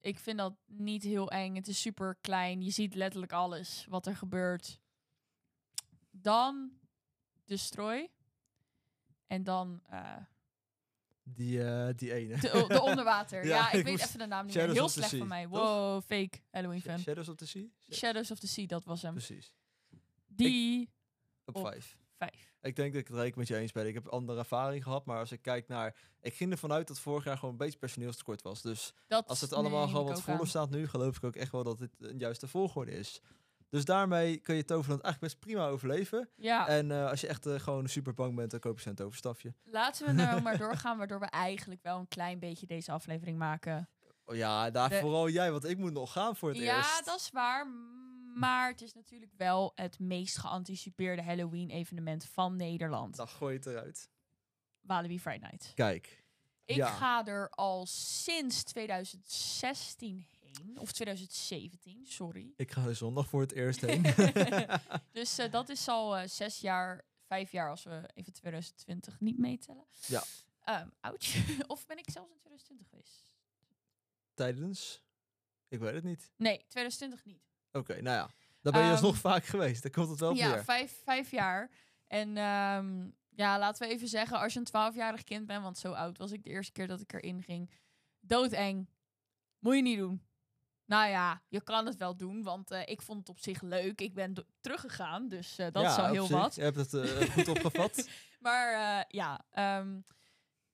Ik vind dat niet heel eng. Het is super klein. Je ziet letterlijk alles wat er gebeurt. Dan Destroy. En dan eh, Die, eh, die ene. de, de onderwater. Ja, ja, ik, ik weet even de naam niet Shadows meer. Heel slecht Sea, van mij. toch? Wow, fake Halloween fan. Shadows of the Sea? Shadows of the Sea, dat was hem. Precies. Die Op Op. 5. Vijf. Ik denk dat ik het reken met je eens ben. Ik heb andere ervaring gehad, maar als ik kijk naar... Ik ging ervan uit dat vorig jaar gewoon een beetje personeelstekort was. Dus Dat als het allemaal gewoon wat voller staat nu, geloof ik ook echt wel dat dit een juiste volgorde is. Dus daarmee kun je Toverland eigenlijk best prima overleven. Ja, En eh, als je echt eh, gewoon super bang bent, dan koop je zo'n toverstafje. laten we nou maar doorgaan, waardoor we eigenlijk wel een klein beetje deze aflevering maken. Oh ja, daar De- vooral jij, want ik moet nog gaan voor het Ja, eerst. dat is waar. Maar het is natuurlijk wel het meest geanticipeerde Halloween-evenement van Nederland. Dan gooi je het eruit. Walibi Friday Night. Kijk. Ik ja. ga er al sinds 2016 heen. Of 2017, sorry. Ik ga er zondag voor het eerst heen. dus eh, dat is al eh, zes jaar, vijf jaar als we even 2020 niet meetellen. Ja. Um, ouch. of ben ik zelfs in 2020 geweest? Tijdens? Ik weet het niet. Nee, 2020 niet. Oké, nou ja. Dan ben je Ehm, alsnog vaak geweest. Dan komt het wel op ja, vijf, vijf jaar. En ehm, ja, laten we even zeggen, als je een twaalfjarig kind bent, want zo oud was ik de eerste keer dat ik erin ging. Doodeng. Moet je niet doen. Nou ja, je kan het wel doen, want eh, ik vond het op zich leuk. Ik ben teruggegaan, dus eh, dat ja, is al heel zich. wat. Je hebt het eh, goed opgevat. Maar ja, ehm,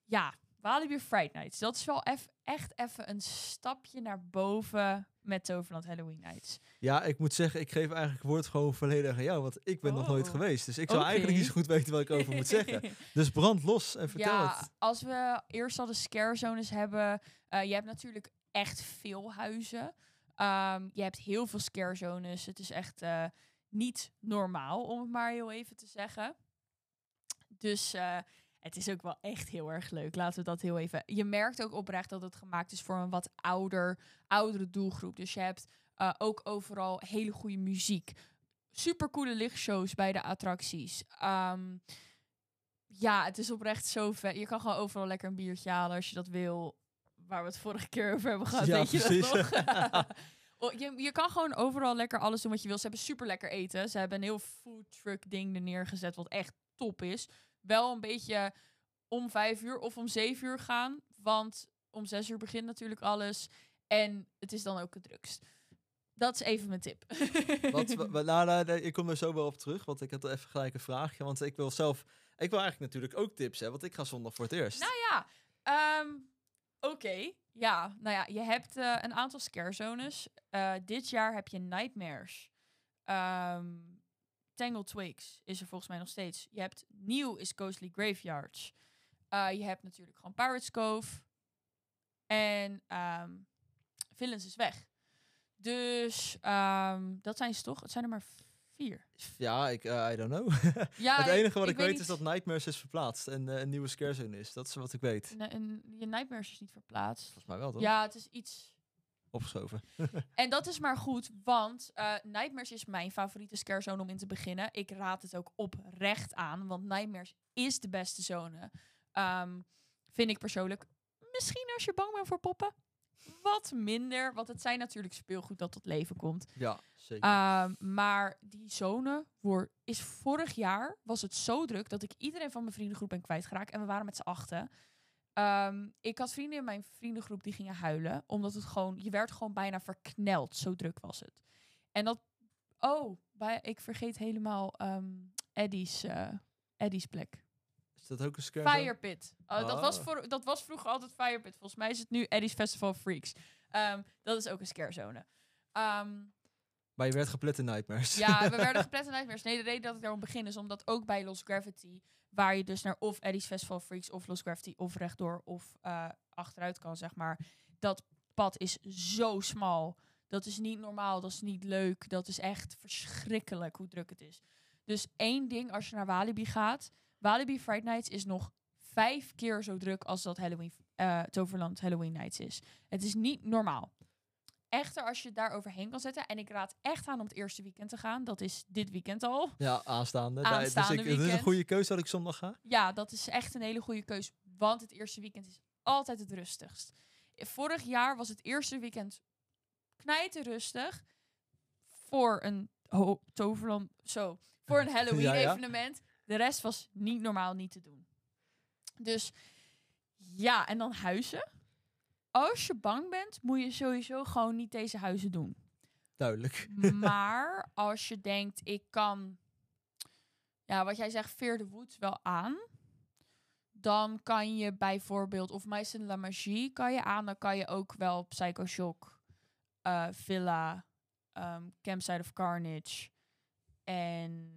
ja, Walibi Fright Nights. Dat is wel eff- echt even een stapje naar boven met Toverland Halloween Nights. Ja, ik moet zeggen, ik geef eigenlijk woord gewoon volledig aan jou. Want ik ben nog nooit Oh. geweest. Dus ik zou eigenlijk niet zo goed weten wat ik over moet zeggen. Dus brand los en vertel ja, het. als we eerst al de scare zones hebben. eh je hebt natuurlijk echt veel huizen. Ehm, je hebt heel veel scare zones. Het is echt eh, niet normaal, om het maar heel even te zeggen. Dus eh, het is ook wel echt heel erg leuk. Laten we dat heel even. Je merkt ook oprecht dat het gemaakt is voor een wat ouder, oudere doelgroep. Dus je hebt eh, ook overal hele goede muziek. Super coole lichtshows bij de attracties. Ehm, ja, het is oprecht zo vet. Je kan gewoon overal lekker een biertje halen als je dat wil. Waar we het vorige keer over hebben gehad. Ja, weet je precies. dat nog? Oh, je, je kan gewoon overal lekker alles doen wat je wil. Ze hebben super lekker eten. Ze hebben een heel food truck ding er neergezet, wat echt top is. Wel een beetje om vijf uur of om zeven uur gaan. Want om zes uur begint natuurlijk alles. En het is dan ook het drukst. Dat is even mijn tip. Wat, wa- wa- nou, nou, ik kom er zo wel op terug, want ik had even gelijk een vraagje. Want ik wil zelf, ik wil eigenlijk natuurlijk ook tips, hè, want ik ga zondag voor het eerst. Nou ja, ehm, oké. Ja, nou ja, je hebt eh, een aantal scare zones. Eh, dit jaar heb je Nightmares. Ehm Tangled Twigs is er volgens mij nog steeds. Je hebt nieuw is Ghostly Graveyards. Eh, je hebt natuurlijk gewoon Pirates Cove. En ehm Villains is weg. Dus ehm, dat zijn ze toch? Het zijn er maar vier. Ja, ik, eh, I don't know. Ja, het enige wat ik, weet, is dat Nightmares is verplaatst en eh, een nieuwe scare zone is. Dat is wat ik weet. En je Nightmares is niet verplaatst. Volgens mij wel, toch? Ja, het is iets Opgeschoven. En dat is maar goed, want eh, Nightmares is mijn favoriete scare zone om in te beginnen. Ik raad het ook oprecht aan, want Nightmares is de beste zone. Ehm, vind ik persoonlijk. Misschien als je bang bent voor poppen. Wat minder, want het zijn natuurlijk speelgoed dat tot leven komt. Ja, zeker. Ehm, maar die zone wordt, is vorig jaar was het zo druk dat ik iedereen van mijn vriendengroep ben kwijtgeraakt. En we waren met z'n achten. Ehm, ik had vrienden in mijn vriendengroep die gingen huilen. Omdat het gewoon, je werd gewoon bijna verkneld. Zo druk was het. En dat, oh, bij, ik vergeet helemaal ehm Eddie's, eh, Eddie's plek. is dat ook een scare zone? Fire Pit. Oh, dat, was Ah. voor, dat was vroeger altijd Fire Pit. Volgens mij is het nu Eddie's Festival of Freaks. Ehm, dat is ook een scare zone. Maar je werd geplet in Nightmares. ja, we werden geplet in Nightmares. Nee, de reden dat ik daarom begin is omdat ook bij Lost Gravity, waar je dus naar of Eddie's Festival Freaks of Lost Gravity of rechtdoor of eh, achteruit kan, zeg maar. Dat pad is zo smal. Dat is niet normaal, dat is niet leuk. Dat is echt verschrikkelijk hoe druk het is. Dus één ding als je naar Walibi gaat. Walibi Fright Nights is nog vijf keer zo druk als dat Halloween, eh, Toverland Halloween Nights is. Het is niet normaal. Echter, als je het daar overheen kan zetten. En ik raad echt aan om het eerste weekend te gaan. Dat is dit weekend al. Ja, aanstaande. Daar- Aanstaande dus ik, het is een goede keuze dat ik zondag ga. Ja, dat is echt een hele goede keus. Want het eerste weekend is altijd het rustigst. Vorig jaar was het eerste weekend knijten rustig. Voor een toverland. Zo. Voor een Halloween Ja, ja. evenement. De rest was niet normaal niet te doen. Dus ja, en dan huizen. Als je bang bent, moet je sowieso gewoon niet deze huizen doen. Duidelijk. Maar als je denkt, ik kan, ja, wat jij zegt, Fear the Woods wel aan. Dan kan je bijvoorbeeld, of Mice in la Magie kan je aan. Dan kan je ook wel Psycho Shock, eh, Villa, ehm, Campsite of Carnage en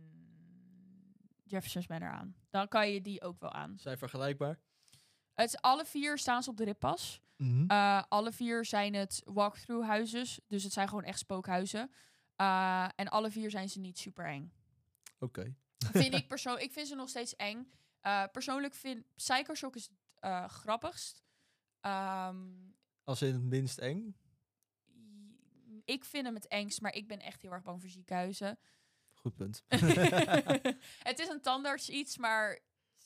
Jefferson's Manor aan. Dan kan je die ook wel aan. Zijn vergelijkbaar. Het alle vier staan ze op de rippas. Mhm. Eh, alle vier zijn het walkthrough huizen. Dus het zijn gewoon echt spookhuizen. Eh, en alle vier zijn ze niet super eng. Oké. Vind ik persoonlijk. Ik vind ze nog steeds eng. Eh, persoonlijk vind Psycho Shock is het grappigst. Ehm, Als in het minst eng. ik vind hem het engst, maar ik ben echt heel erg bang voor ziekenhuizen. Goed punt. het is een tandarts iets, maar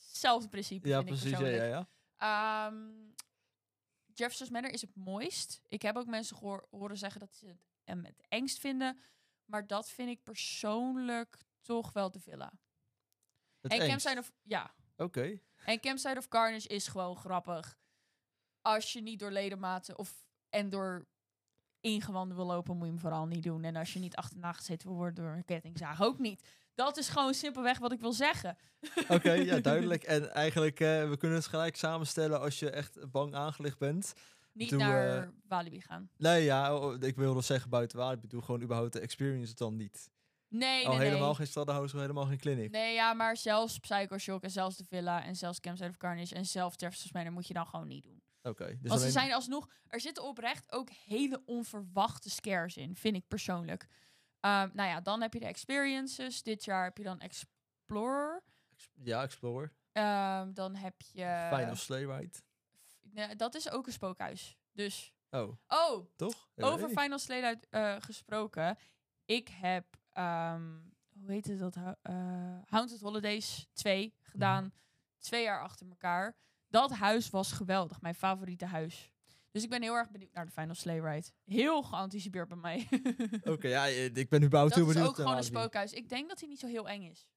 hetzelfde principe ja, precies. Ja, persoonlijk. ja, ja. Ehm, Jefferson's Manor is het mooist. Ik heb ook mensen gehoor- horen zeggen dat ze het hem het engst vinden. Maar dat vind ik persoonlijk toch wel de villa. Het en. Campsite of... Ja. Oké. En Campsite of Carnage is gewoon grappig. Als je niet door ledematen of... En door ingewanden wil lopen, moet je hem vooral niet doen. En als je niet achterna gezeten wil worden door een kettingzaag, ook niet. Dat is gewoon simpelweg wat ik wil zeggen. Oké, ja, duidelijk. En eigenlijk, eh, we kunnen het gelijk samenstellen als je echt bang aangelegd bent. Niet Doe, naar eh, Walibi gaan. Nee, ja, oh, ik wilde zeggen buiten. Ik doe gewoon überhaupt de experience dan niet. Nee, Al nee, helemaal nee. geen stadhouse, al helemaal geen clinic. Nee, ja, maar zelfs Psycho Shock en zelfs de Villa en zelfs Campsite of Carnage en zelfs Jefferson's Manor moet je dan gewoon niet doen. Oké, dus Want ze zijn alsnog, er zitten oprecht ook hele onverwachte scares in, vind ik persoonlijk. Ehm, nou ja, dan heb je de experiences. Dit jaar heb je dan Explorer. Ja, Explorer. Ehm, dan heb je... Final Sleigh Ride. Nee, dat is ook een spookhuis. Dus, Oh, oh, toch? Ja, over. Final uit, eh, gesproken. Ik heb, ehm, hoe heet het dat? Eh Haunted Holidays 2 gedaan. Mhm. Twee jaar achter elkaar. Dat huis was geweldig. Mijn favoriete huis. Dus ik ben heel erg benieuwd naar de Final Sleigh Ride. Heel geanticipeerd bij mij. Oké, ja, eh, ik ben überhaupt dat heel is benieuwd ook gewoon naar een spookhuis. Ik denk dat hij niet zo heel eng is.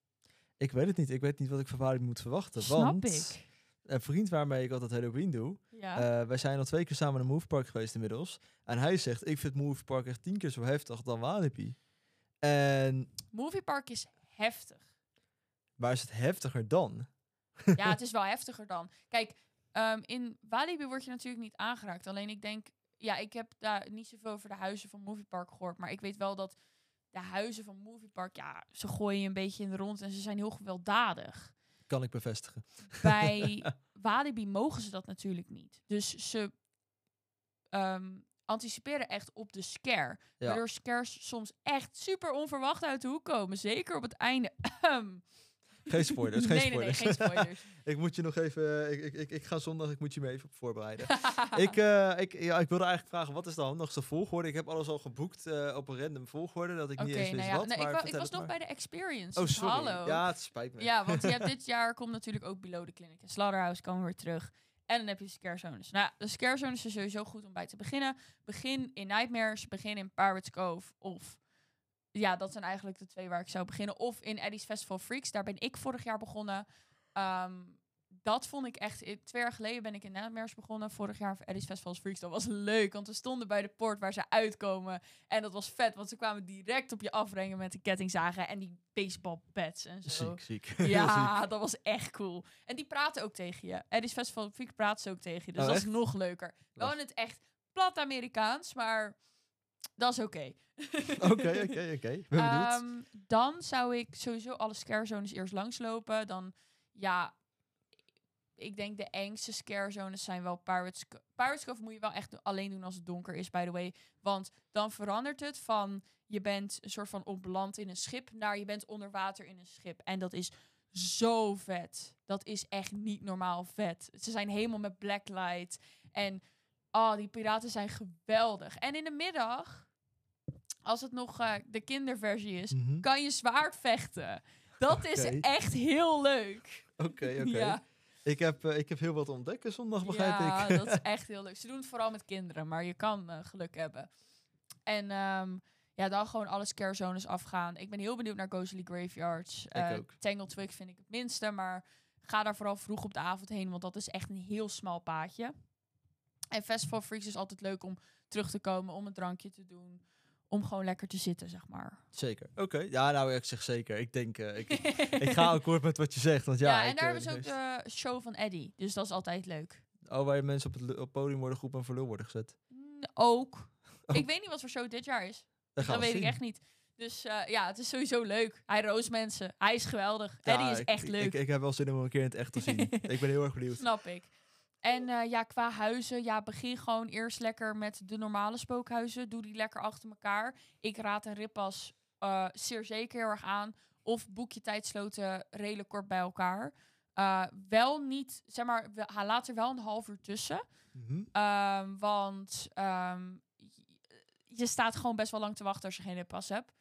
Ik weet het niet. Ik weet niet wat ik van Walibi moet verwachten. Snap want ik. een vriend waarmee ik altijd Halloween doe, Ja. eh, wij zijn al twee keer samen naar Move Park geweest inmiddels. En hij zegt, ik vind Move Park echt tien keer zo heftig dan Walibi. En Movie Park is heftig. waar is het heftiger dan? Ja, het is wel heftiger dan. Kijk, ehm, in Walibi word je natuurlijk niet aangeraakt. Alleen ik denk, ja, ik heb daar niet zoveel over de huizen van Movie Park gehoord. Maar ik weet wel dat de huizen van Movie Park, ja, ze gooien je een beetje in de rond en ze zijn heel gewelddadig. Kan ik bevestigen. Bij Walibi mogen ze dat natuurlijk niet. Dus ze ehm, anticiperen echt op de scare. Ja. Waardoor scares soms echt super onverwacht uit de hoek komen. Zeker op het einde. Geen spoilers, geen nee, nee, nee, spoilers. geen spoilers. ik moet je nog even, ik, ik, ik, ik ga zondag, ik moet je me even voorbereiden. ik, eh, ik, ja, ik wilde eigenlijk vragen, wat is de handigste volgorde? Ik heb alles al geboekt eh, op een random volgorde, dat ik niet eens nou wist ja. wat. Ik, ik was nog maar. bij de experience. Oh, sorry. Hallo. Ja, het spijt me. Ja, want je hebt dit jaar komt natuurlijk ook Below the Clinic en Slaughterhouse komen weer terug. En dan heb je scare zones. Nou, de scare zones is sowieso goed om bij te beginnen. Begin in Nightmares, begin in Pirates Cove of... Ja, dat zijn eigenlijk de twee waar ik zou beginnen. Of in Eddie's Festival Freaks. Daar ben ik vorig jaar begonnen. Ehm, dat vond ik echt... Twee jaar geleden ben ik in Nightmares begonnen. Vorig jaar voor Eddie's Festival Freaks. Dat was leuk, want we stonden bij de poort waar ze uitkomen. En dat was vet, want ze kwamen direct op je afbrengen met de kettingzagen en die baseballbats en zo. Ziek, ziek. Ja, dat was echt cool. En die praten ook tegen je. Eddie's Festival Freak praat ze ook tegen je. Dus Oh, dat is nog leuker. Wel in het echt plat Amerikaans, maar dat is oké. Oké, oké, oké. Ehm, dan zou ik sowieso alle scare zones eerst langslopen. Dan, ja, ik denk de engste scare zones zijn wel Pirates Co- Pirates Cove moet je wel echt alleen doen als het donker is, by the way. Want dan verandert het van je bent een soort van op land in een schip naar je bent onder water in een schip. En dat is zo vet. Dat is echt niet normaal vet. Ze zijn helemaal met blacklight. En oh, die piraten zijn geweldig. En in de middag, als het nog eh, de kinderversie is, Mhm. kan je zwaard vechten. Dat is echt heel leuk. Oké, oké. Ja, Ik, heb, eh, ik heb heel wat te ontdekken zondag, begrijp ja ik. dat is echt heel leuk. Ze doen het vooral met kinderen, maar je kan eh, geluk hebben. En ehm, ja, dan gewoon alle scare zones afgaan. Ik ben heel benieuwd naar Ghostly Graveyards. Eh ook. Tangled Twig vind ik het minste, maar ga daar vooral vroeg op de avond heen, want dat is echt een heel smal paadje. En Festival Freaks is altijd leuk om terug te komen, om een drankje te doen, om gewoon lekker te zitten, zeg maar. Zeker. Oké. Ja, nou, ik zeg zeker. Ik denk, eh, ik, ik ga akkoord met wat je zegt. Want ja, Ja, en ik, daar eh, hebben ze ook meest- de show van Eddie. Dus dat is altijd leuk. Oh, waar mensen op het, op het podium worden geroepen en voor lul worden gezet. Mm, Ook. Oh. Ik weet niet wat voor show dit jaar is. Dat, Dat we weet ik echt niet. Dus eh, ja, het is sowieso leuk. Hij roost mensen. Hij is geweldig. Ja, Eddie is ik- echt leuk. Ik, ik heb wel zin om hem een keer in het echt te zien. ik ben heel erg benieuwd. Snap ik. En eh, ja, qua huizen, ja, begin gewoon eerst lekker met de normale spookhuizen. Doe die lekker achter elkaar. Ik raad een rippas eh zeer zeker heel erg aan. Of boek je tijdsloten redelijk kort bij elkaar. Eh, wel niet, zeg maar, we- laat er wel een half uur tussen. Mhm. Ehm, want ehm, je staat gewoon best wel lang te wachten als je geen pas hebt.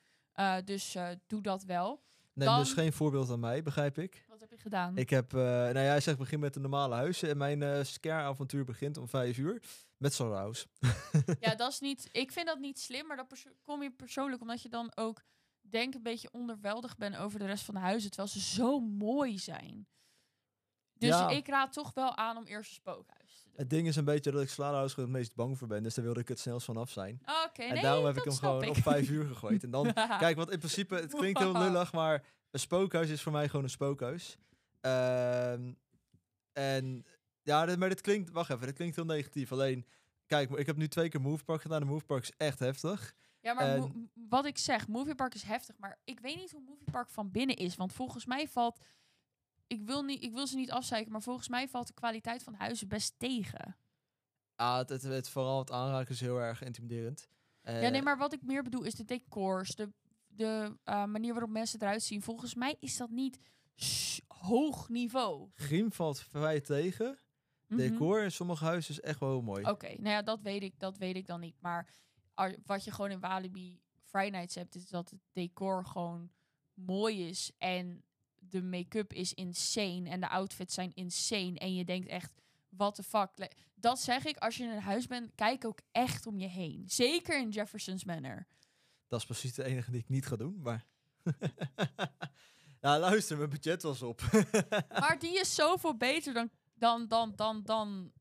Dus doe dat wel. Neem Dan- dus geen voorbeeld aan mij, begrijp ik. Gedaan? Ik heb, eh nou ja, hij zegt begin met de normale huizen. En mijn eh scare-avontuur begint om vijf uur met House. Ja, dat is niet. Ik vind dat niet slim, maar dat kom je persoonlijk omdat je dan ook denk een beetje onderweldigd bent over de rest van de huizen, terwijl ze zo mooi zijn. Dus Ja. ik raad toch wel aan om eerst een spookhuis te doen. Het ding is een beetje dat ik gewoon het meest bang voor ben. Dus daar wilde ik het snelst vanaf zijn. Oké, en nee, daarom heb ik hem gewoon ik. op vijf uur gegooid. En dan, kijk, want in principe, het klinkt heel lullig, maar een spookhuis is voor mij gewoon een spookhuis. Ehm, en ja, maar dit klinkt, wacht even, dit klinkt heel negatief. Alleen, kijk, ik heb nu twee keer Move Park gedaan. De Move Park is echt heftig. Ja, maar En- wat ik zeg, Movie Park is heftig, maar ik weet niet hoe Movie Park van binnen is. Want volgens mij valt, ik wil, niet, ik wil ze niet afzeiken, maar volgens mij valt de kwaliteit van huizen best tegen. Ah, het, het, het- vooral het aanraken is heel erg intimiderend. ja, Eh, nee, maar wat ik meer bedoel is de decors, de, de eh, manier waarop mensen eruit zien. Volgens mij is dat niet hoog niveau. Griem valt vrij tegen. Mhm. Decor in sommige huizen is echt wel heel mooi. Oké, nou ja, dat weet ik, dat weet ik dan niet. Maar ar- wat je gewoon in Walibi Friday Nights hebt, is dat het decor gewoon mooi is. En de make-up is insane. En de outfits zijn insane. En je denkt echt, what the fuck. Dat zeg ik, als je in een huis bent, kijk ook echt om je heen. Zeker in Jefferson's Manor. Dat is precies de enige die ik niet ga doen, maar... nou, luister, mijn budget was op. Maar die is zoveel beter dan, dan, dan, dan, dan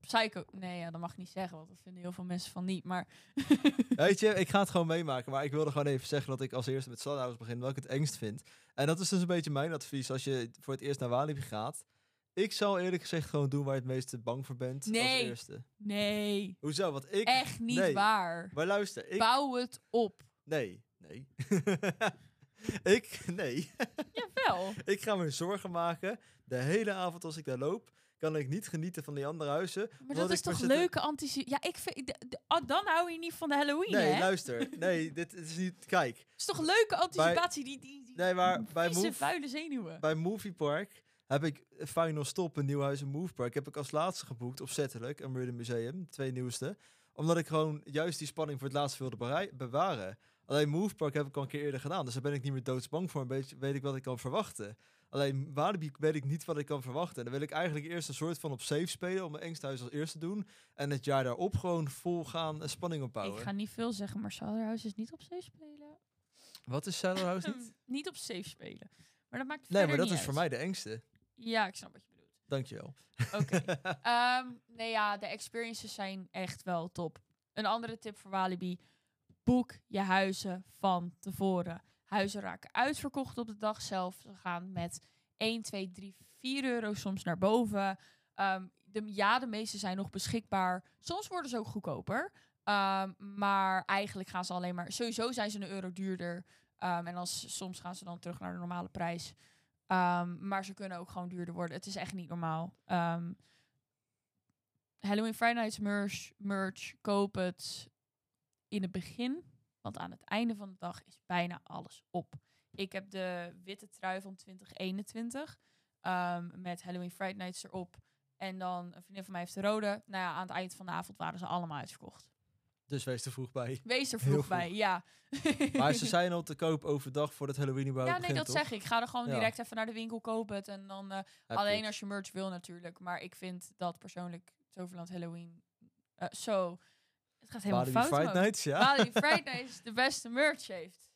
Psycho. Nee, ja, dat mag ik niet zeggen, want dat vinden heel veel mensen van niet. Maar Weet je, ik ga het gewoon meemaken. Maar ik wilde gewoon even zeggen dat ik als eerste met Slaughterhouse begin, welk ik het engst vind. En dat is dus een beetje mijn advies als je voor het eerst naar Walibi gaat. Ik zal eerlijk gezegd gewoon doen waar je het meeste bang voor bent als Nee. eerste. nee, Hoezo? Want ik... echt niet nee. waar. Maar luister, ik... Bouw het op. Nee, nee. ik... Nee. Jawel. ik ga me zorgen maken. De hele avond als ik daar loop, kan ik niet genieten van die andere huizen. Maar dat is toch leuke anticipatie? Ja, ik vind... ah, dan hou je niet van de Halloween, Nee, hè? luister. Nee, dit is niet... Kijk. Het is toch leuke anticipatie? die, die, die Nee, maar bij vieze, Move... vuile zenuwen. bij Movie Park heb ik Final Stop, in Move Park, heb ik als laatste geboekt, opzettelijk, een Museum, de twee nieuwste. Omdat ik gewoon juist die spanning voor het laatste wilde bewaren. Alleen Move Park heb ik al een keer eerder gedaan, dus daar ben ik niet meer doodsbang voor. Een beetje weet ik wat ik kan verwachten. Alleen Walibi weet ik niet wat ik kan verwachten. En dan wil ik eigenlijk eerst een soort van op safe spelen, om mijn engste huis als eerste te doen. En het jaar daarop gewoon vol gaan en spanning opbouwen. Ik ga niet veel zeggen, maar Southerhouse is niet op safe spelen. Wat is Shadow House niet? niet op safe spelen. Maar dat maakt Nee, maar dat is voor mij de engste. Ja, ik snap wat je bedoelt. Dankjewel. Oké. Ehm, nee, ja, de experiences zijn echt wel top. Een andere tip voor Walibi. Boek je huizen van tevoren. Huizen raken uitverkocht op de dag zelf. Ze gaan met 1, 2, 3, 4 euro soms naar boven. Ehm, de, ja, de meeste zijn nog beschikbaar. Soms worden ze ook goedkoper. Ehm, maar eigenlijk gaan ze alleen maar... Sowieso zijn ze een euro duurder. Ehm, en als, soms gaan ze dan terug naar de normale prijs. Maar ze kunnen ook gewoon duurder worden. Het is echt niet normaal. Halloween Friday Nights merch, merch, koop het in het begin. Want aan het einde van de dag is bijna alles op. Ik heb de witte trui van 2021 ehm, met Halloween Friday Nights erop. En dan een vriendin van mij heeft de rode. Nou ja, aan het eind van de avond waren ze allemaal uitverkocht. Dus wees er vroeg bij. Wees er vroeg vroeg. bij, ja. Maar ze zijn al te koop overdag voordat Halloween überhaupt Ja, nee, begint, dat toch? zeg ik. Ga er gewoon Ja. direct even naar de winkel kopen. het En dan eh, alleen het. als je merch wil natuurlijk. Maar ik vind dat persoonlijk Toverland Halloween eh, zo... Het gaat helemaal fout. Friday. Nights, ja. Friday is de beste merch heeft.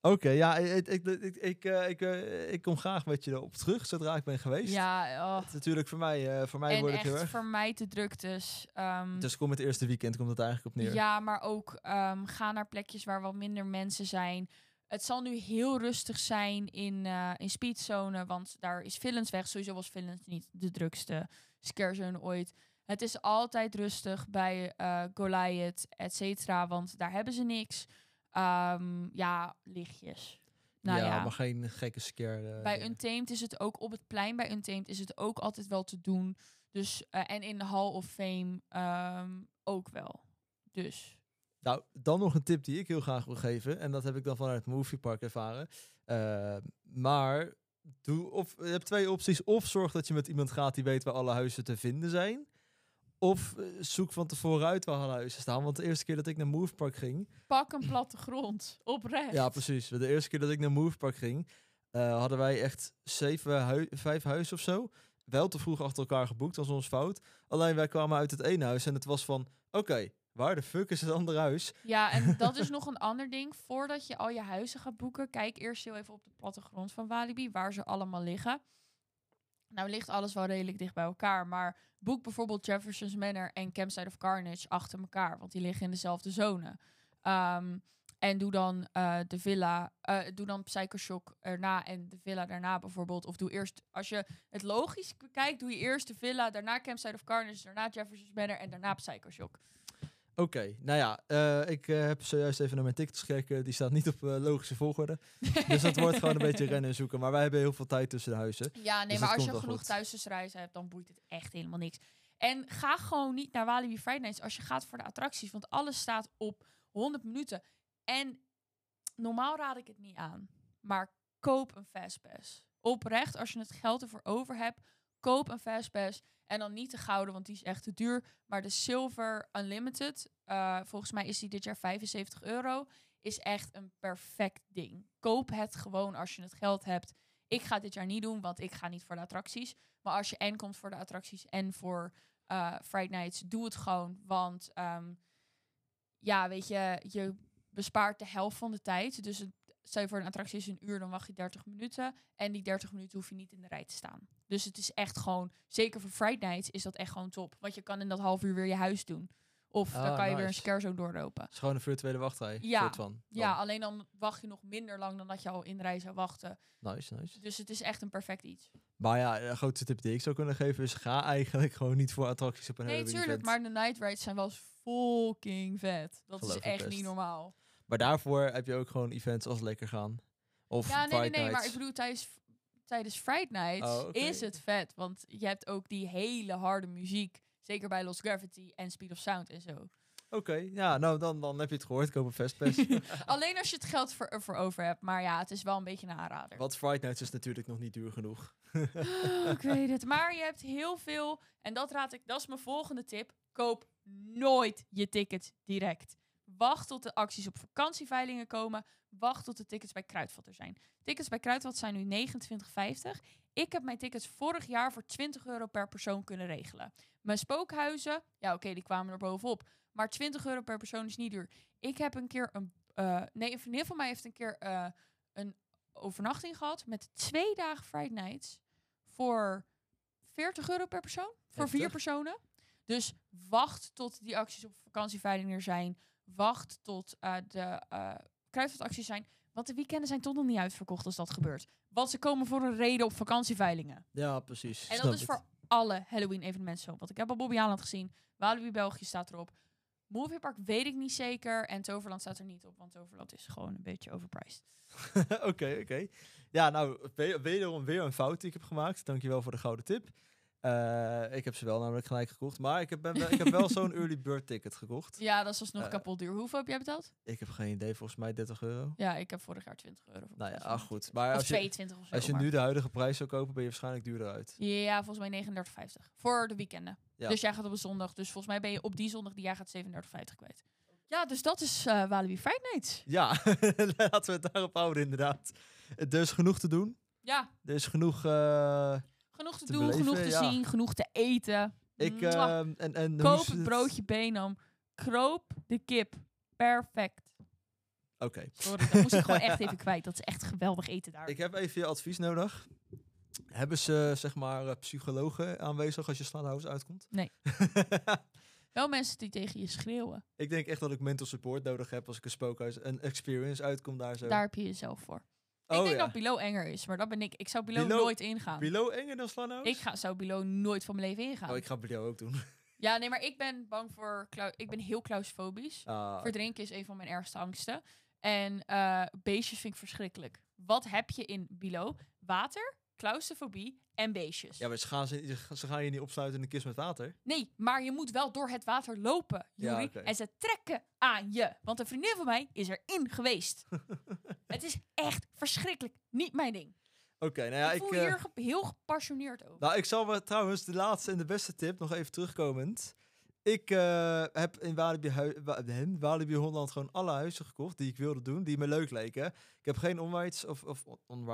Oké, ja, ik, ik, ik, ik, eh, ik, eh, ik kom graag met je erop terug, zodra ik ben geweest. Ja, oh. Is natuurlijk voor mij, eh, voor mij en wordt het heel echt erg. vermijd de druktes. ehm, Dus kom het eerste weekend, komt het eigenlijk op neer. Ja, maar ook ehm, ga naar plekjes waar wat minder mensen zijn. Het zal nu heel rustig zijn in, eh in Speedzone, want daar is Villains weg. Sowieso was Villains niet de drukste scarezone ooit. Het is altijd rustig bij eh Goliath, et cetera, want daar hebben ze niks. Ehm, ja, lichtjes. Nou ja, maar geen gekke scare. eh, bij dingen. Untamed is het ook op het plein. Bij Untamed is het ook altijd wel te doen. Dus, eh, en in de Hall of Fame ehm, ook wel. Dus Nou, dan nog een tip die ik heel graag wil geven. En dat heb ik dan vanuit het Movie Park ervaren. Eh, maar doe, of, je hebt twee opties. Of zorg dat je met iemand gaat die weet waar alle huizen te vinden zijn. Of eh, zoek van tevoren uit waar huizen staan. Want de eerste keer dat ik naar Movepark ging... Pak een plattegrond. Oprecht. Ja, precies. De eerste keer dat ik naar Movepark ging... eh, hadden wij echt zeven hui- vijf huizen of zo. Wel te vroeg achter elkaar geboekt, was ons fout. Alleen wij kwamen uit het ene huis en het was van... Oké, waar de fuck is het andere huis? Ja, en dat is nog een ander ding. Voordat je al je huizen gaat boeken, kijk eerst heel even op de plattegrond van Walibi, waar ze allemaal liggen. Nou ligt alles wel redelijk dicht bij elkaar, maar boek bijvoorbeeld Jefferson's Manor en Campsite of Carnage achter elkaar, want die liggen in dezelfde zone. Ehm, en doe dan eh, de villa, eh, doe dan Psycho Shock erna en de villa daarna bijvoorbeeld. Of doe eerst, als je het logisch bekijkt, doe je eerst de villa, daarna Campsite of Carnage, daarna Jefferson's Manor en daarna Psycho Oké, nou ja, eh, ik eh, heb zojuist even naar mijn tickets gekeken. Die staat niet op eh, logische volgorde. dus dat wordt gewoon een beetje rennen en zoeken. Maar wij hebben heel veel tijd tussen de huizen. Ja, nee, Dus maar als je genoeg thuisreizen hebt, dan boeit het echt helemaal niks. En ga gewoon niet naar Walibi Friday Nights als je gaat voor de attracties, want alles staat op 100 minuten. En normaal raad ik het niet aan, maar koop een fastpass. Oprecht, als je het geld ervoor over hebt, koop een fastpass. En dan niet de gouden, want die is echt te duur. Maar de Silver Unlimited, eh, volgens mij is die dit jaar 75 euro, is echt een perfect ding. Koop het gewoon als je het geld hebt. Ik ga dit jaar niet doen, want ik ga niet voor de attracties. Maar als je en komt voor de attracties en voor eh Friday Nights, doe het gewoon. Want ehm, ja, weet je, je bespaart de helft van de tijd. Dus het, stel je voor een attractie is een uur, dan wacht je 30 minuten. En die 30 minuten hoef je niet in de rij te staan. Dus het is echt gewoon, zeker voor Friday Nights is dat echt gewoon top. Want je kan in dat half uur weer je huis doen. Of dan Ah, kan je weer een nice. scare zone doorlopen. Het is gewoon een virtuele wachtrij. Ja, van. Ja, alleen dan wacht je nog minder lang dan dat je al in de rij zou wachten. Nice, nice. Dus het is echt een perfect iets. Maar ja, een grootste tip die ik zou kunnen geven is... Ga eigenlijk gewoon niet voor attracties op een Nee, Halloween tuurlijk, event. maar de night rides zijn wel eens fucking vet. Dat Geloof is echt best. niet normaal. Maar daarvoor heb je ook gewoon events als Lekker Gaan. Of Ja, nee, nee, maar ik bedoel, tijdens, tijdens Friday Nights Oh, is het vet. Want je hebt ook die hele harde muziek. Zeker bij Lost Gravity en Speed of Sound en zo. Oké, ja, nou dan, dan heb je het gehoord. Koop een Fastpass. Alleen als je het geld voor, ervoor over hebt. Maar ja, het is wel een beetje een aanrader. Want Friday Nights is natuurlijk nog niet duur genoeg. Oh, ik weet het. Maar je hebt heel veel. En dat raad ik. Dat is mijn volgende tip. Koop nooit je tickets direct. Wacht tot de acties op vakantieveilingen komen. Wacht tot de tickets bij Kruidvat er zijn. Tickets bij Kruidvat zijn nu 29,50. Ik heb mijn tickets vorig jaar voor 20 euro per persoon kunnen regelen. Mijn spookhuizen, ja oké, die kwamen er bovenop. Maar 20 euro per persoon is niet duur. Ik heb een keer een... eh, nee, een vriendin van mij heeft een keer eh, een overnachting gehad met twee dagen Friday Nights voor 40 euro per persoon. Voor vier personen. Dus wacht tot die acties op vakantieveiling er zijn. Wacht tot eh, de uh, kruidvatacties zijn. Want de weekenden zijn toch nog niet uitverkocht als dat gebeurt. Want ze komen voor een reden op vakantieveilingen. Ja, precies. En dat is voor alle Halloween-evenementen zo. Want ik heb al Bobby gezien. Walibi België staat erop. Movie Park weet ik niet zeker. En Toverland staat er niet op. Want Toverland is gewoon een beetje overpriced. Oké, oké. Ja, nou, we- wederom weer een fout die ik heb gemaakt. Dankjewel voor de gouden tip. Eh, ik heb ze wel namelijk gelijk gekocht. Maar ik heb, ben ik heb wel zo'n early bird ticket gekocht. Ja, dat is alsnog Eh, kapot duur. Hoeveel heb jij betaald? Ik heb geen idee, volgens mij 30 euro. Ja, ik heb vorig jaar 20 euro. voor Nou ja, ach, goed. Maar als je, 22 of zo. als je maar- nu de huidige prijs zou kopen, ben je waarschijnlijk duurder uit. Ja, volgens mij 39,50. Voor de weekenden. Ja. Dus jij gaat op een zondag. Dus volgens mij ben je op die zondag die jij gaat 37,50 kwijt. Ja, dus dat is eh Walibi Friday Nights. Ja, laten we het daarop houden inderdaad. Er is genoeg te doen. Ja, Er is genoeg... genoeg te, Te doen, beleven, genoeg te ja. zien, genoeg te eten. ik, ehm, en, en Koop het broodje Benam. Kroop de kip. Perfect. Oké. Sorry, dat moest ik gewoon echt even kwijt. Dat is echt geweldig eten daar. Ik heb even je advies nodig. Hebben ze, zeg maar, eh, psychologen aanwezig als je Slaughterhouse uitkomt? Nee. Wel mensen die tegen je schreeuwen. ik denk echt dat ik mental support nodig heb als ik een spookhuis, een experience uitkom daar zo. Daar heb je jezelf voor. Oh, ik denk ja. dat Below enger is, maar dat ben ik. Ik zou Below, Below- nooit ingaan. Below enger dan Slaughterhouse? Ik ga, zou Below nooit van mijn leven ingaan. Oh, ik ga Below ook doen. Ja, nee, maar ik ben bang voor... Ik ben heel claustrofobisch. Ah, Verdrinken is een van mijn ergste angsten. En eh, beestjes vind ik verschrikkelijk. Wat heb je in Below? Water, claustrofobie en beestjes. ja, maar ze gaan, ze, ze gaan je niet opsluiten in een kist met water. Nee, maar je moet wel door het water lopen, Ja, Juri. En ze trekken aan je. Want een vriendin van mij is erin geweest. het is echt verschrikkelijk. Niet mijn ding. Oké, nou ja, ik voel eh, hier ge- heel gepassioneerd over. nou, ik zal trouwens de laatste en de beste tip nog even terugkomend. Ik eh, heb in Walibi, in Walibi Holland gewoon alle huizen gekocht die ik wilde doen, die me leuk leken. Ik heb geen onrides of, of on-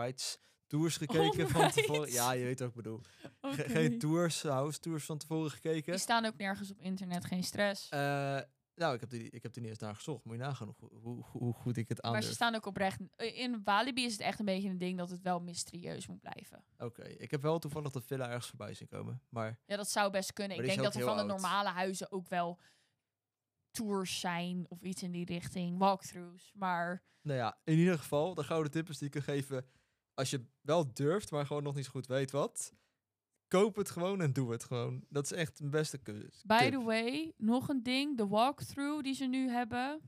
tours gekeken van tevoren. Ja, je weet wat ik bedoel. Ge- geen tours, house tours van tevoren gekeken. Die staan ook nergens op internet, geen stress. Eh, nou, ik heb, die, ik heb er niet eens naar gezocht. Moet je nagaan hoe, hoe, goed ik het maar ze staan ook oprecht. In Walibi is het echt een beetje een ding dat het wel mysterieus moet blijven. Oké, ik heb wel toevallig de villa ergens voorbij zien komen. Maar Ja, dat zou best kunnen. Maar Ik die denk dat er van de normale huizen ook wel tours zijn of iets in die richting, walkthroughs. Maar nou ja, in ieder geval, de gouden tip is die ik kan geven. Als je wel durft, maar gewoon nog niet zo goed weet wat. Koop het gewoon en doe het gewoon. Dat is echt een beste keus. by tip. the way, nog een ding, de walkthrough die ze nu hebben,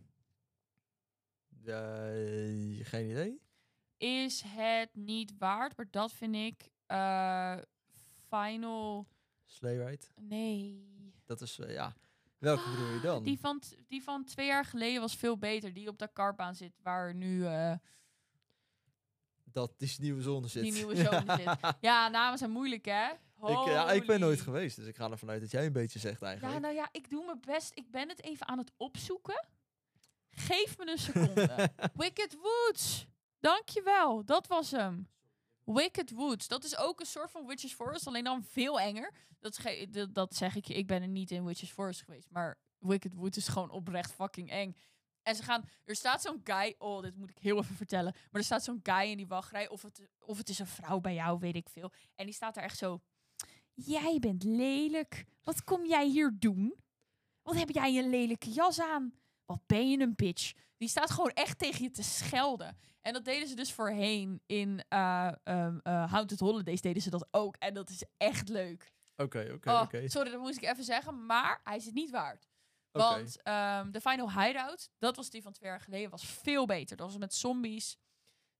Eh, geen idee. is het niet waard. Maar dat vind ik eh, final. Ride. Nee. Dat is, eh, ja. Welke bedoel je dan? Die van, die van twee jaar geleden was veel beter. Die op de kartbaan zit, waar nu Dat die nieuwe zone zit. die nieuwe zone zit. Ja, namen zijn moeilijk, hè? Ik, ja, ik ben nooit geweest, dus ik ga ervan uit dat jij een beetje zegt eigenlijk. Ja, nou ja, ik doe mijn best. Ik ben het even aan het opzoeken. Geef me een seconde. Wicked Woods. Dankjewel. Dat was hem. Wicked Woods. Dat is ook een soort van Witches Forest, alleen dan veel enger. Dat, is dat, dat zeg ik je. Ik ben er niet in Witches Forest geweest, maar Wicked Woods is gewoon oprecht fucking eng. En ze gaan, er staat zo'n guy, oh, dit moet ik heel even vertellen. Maar er staat zo'n guy in die wachtrij, of het, of het is een vrouw bij jou, weet ik veel. En die staat er echt zo, jij bent lelijk. Wat kom jij hier doen? Wat heb jij een lelijke jas aan? Wat ben je een bitch? Die staat gewoon echt tegen je te schelden. En dat deden ze dus voorheen in eh ehm eh, Haunted Holidays deden ze dat ook. En dat is echt leuk. Oké, oké, Oh, oké. Sorry, dat moest ik even zeggen. Maar hij is het niet waard. Want ehm, de Final Hideout, dat was die van twee jaar geleden, was veel beter. Dat was met zombies.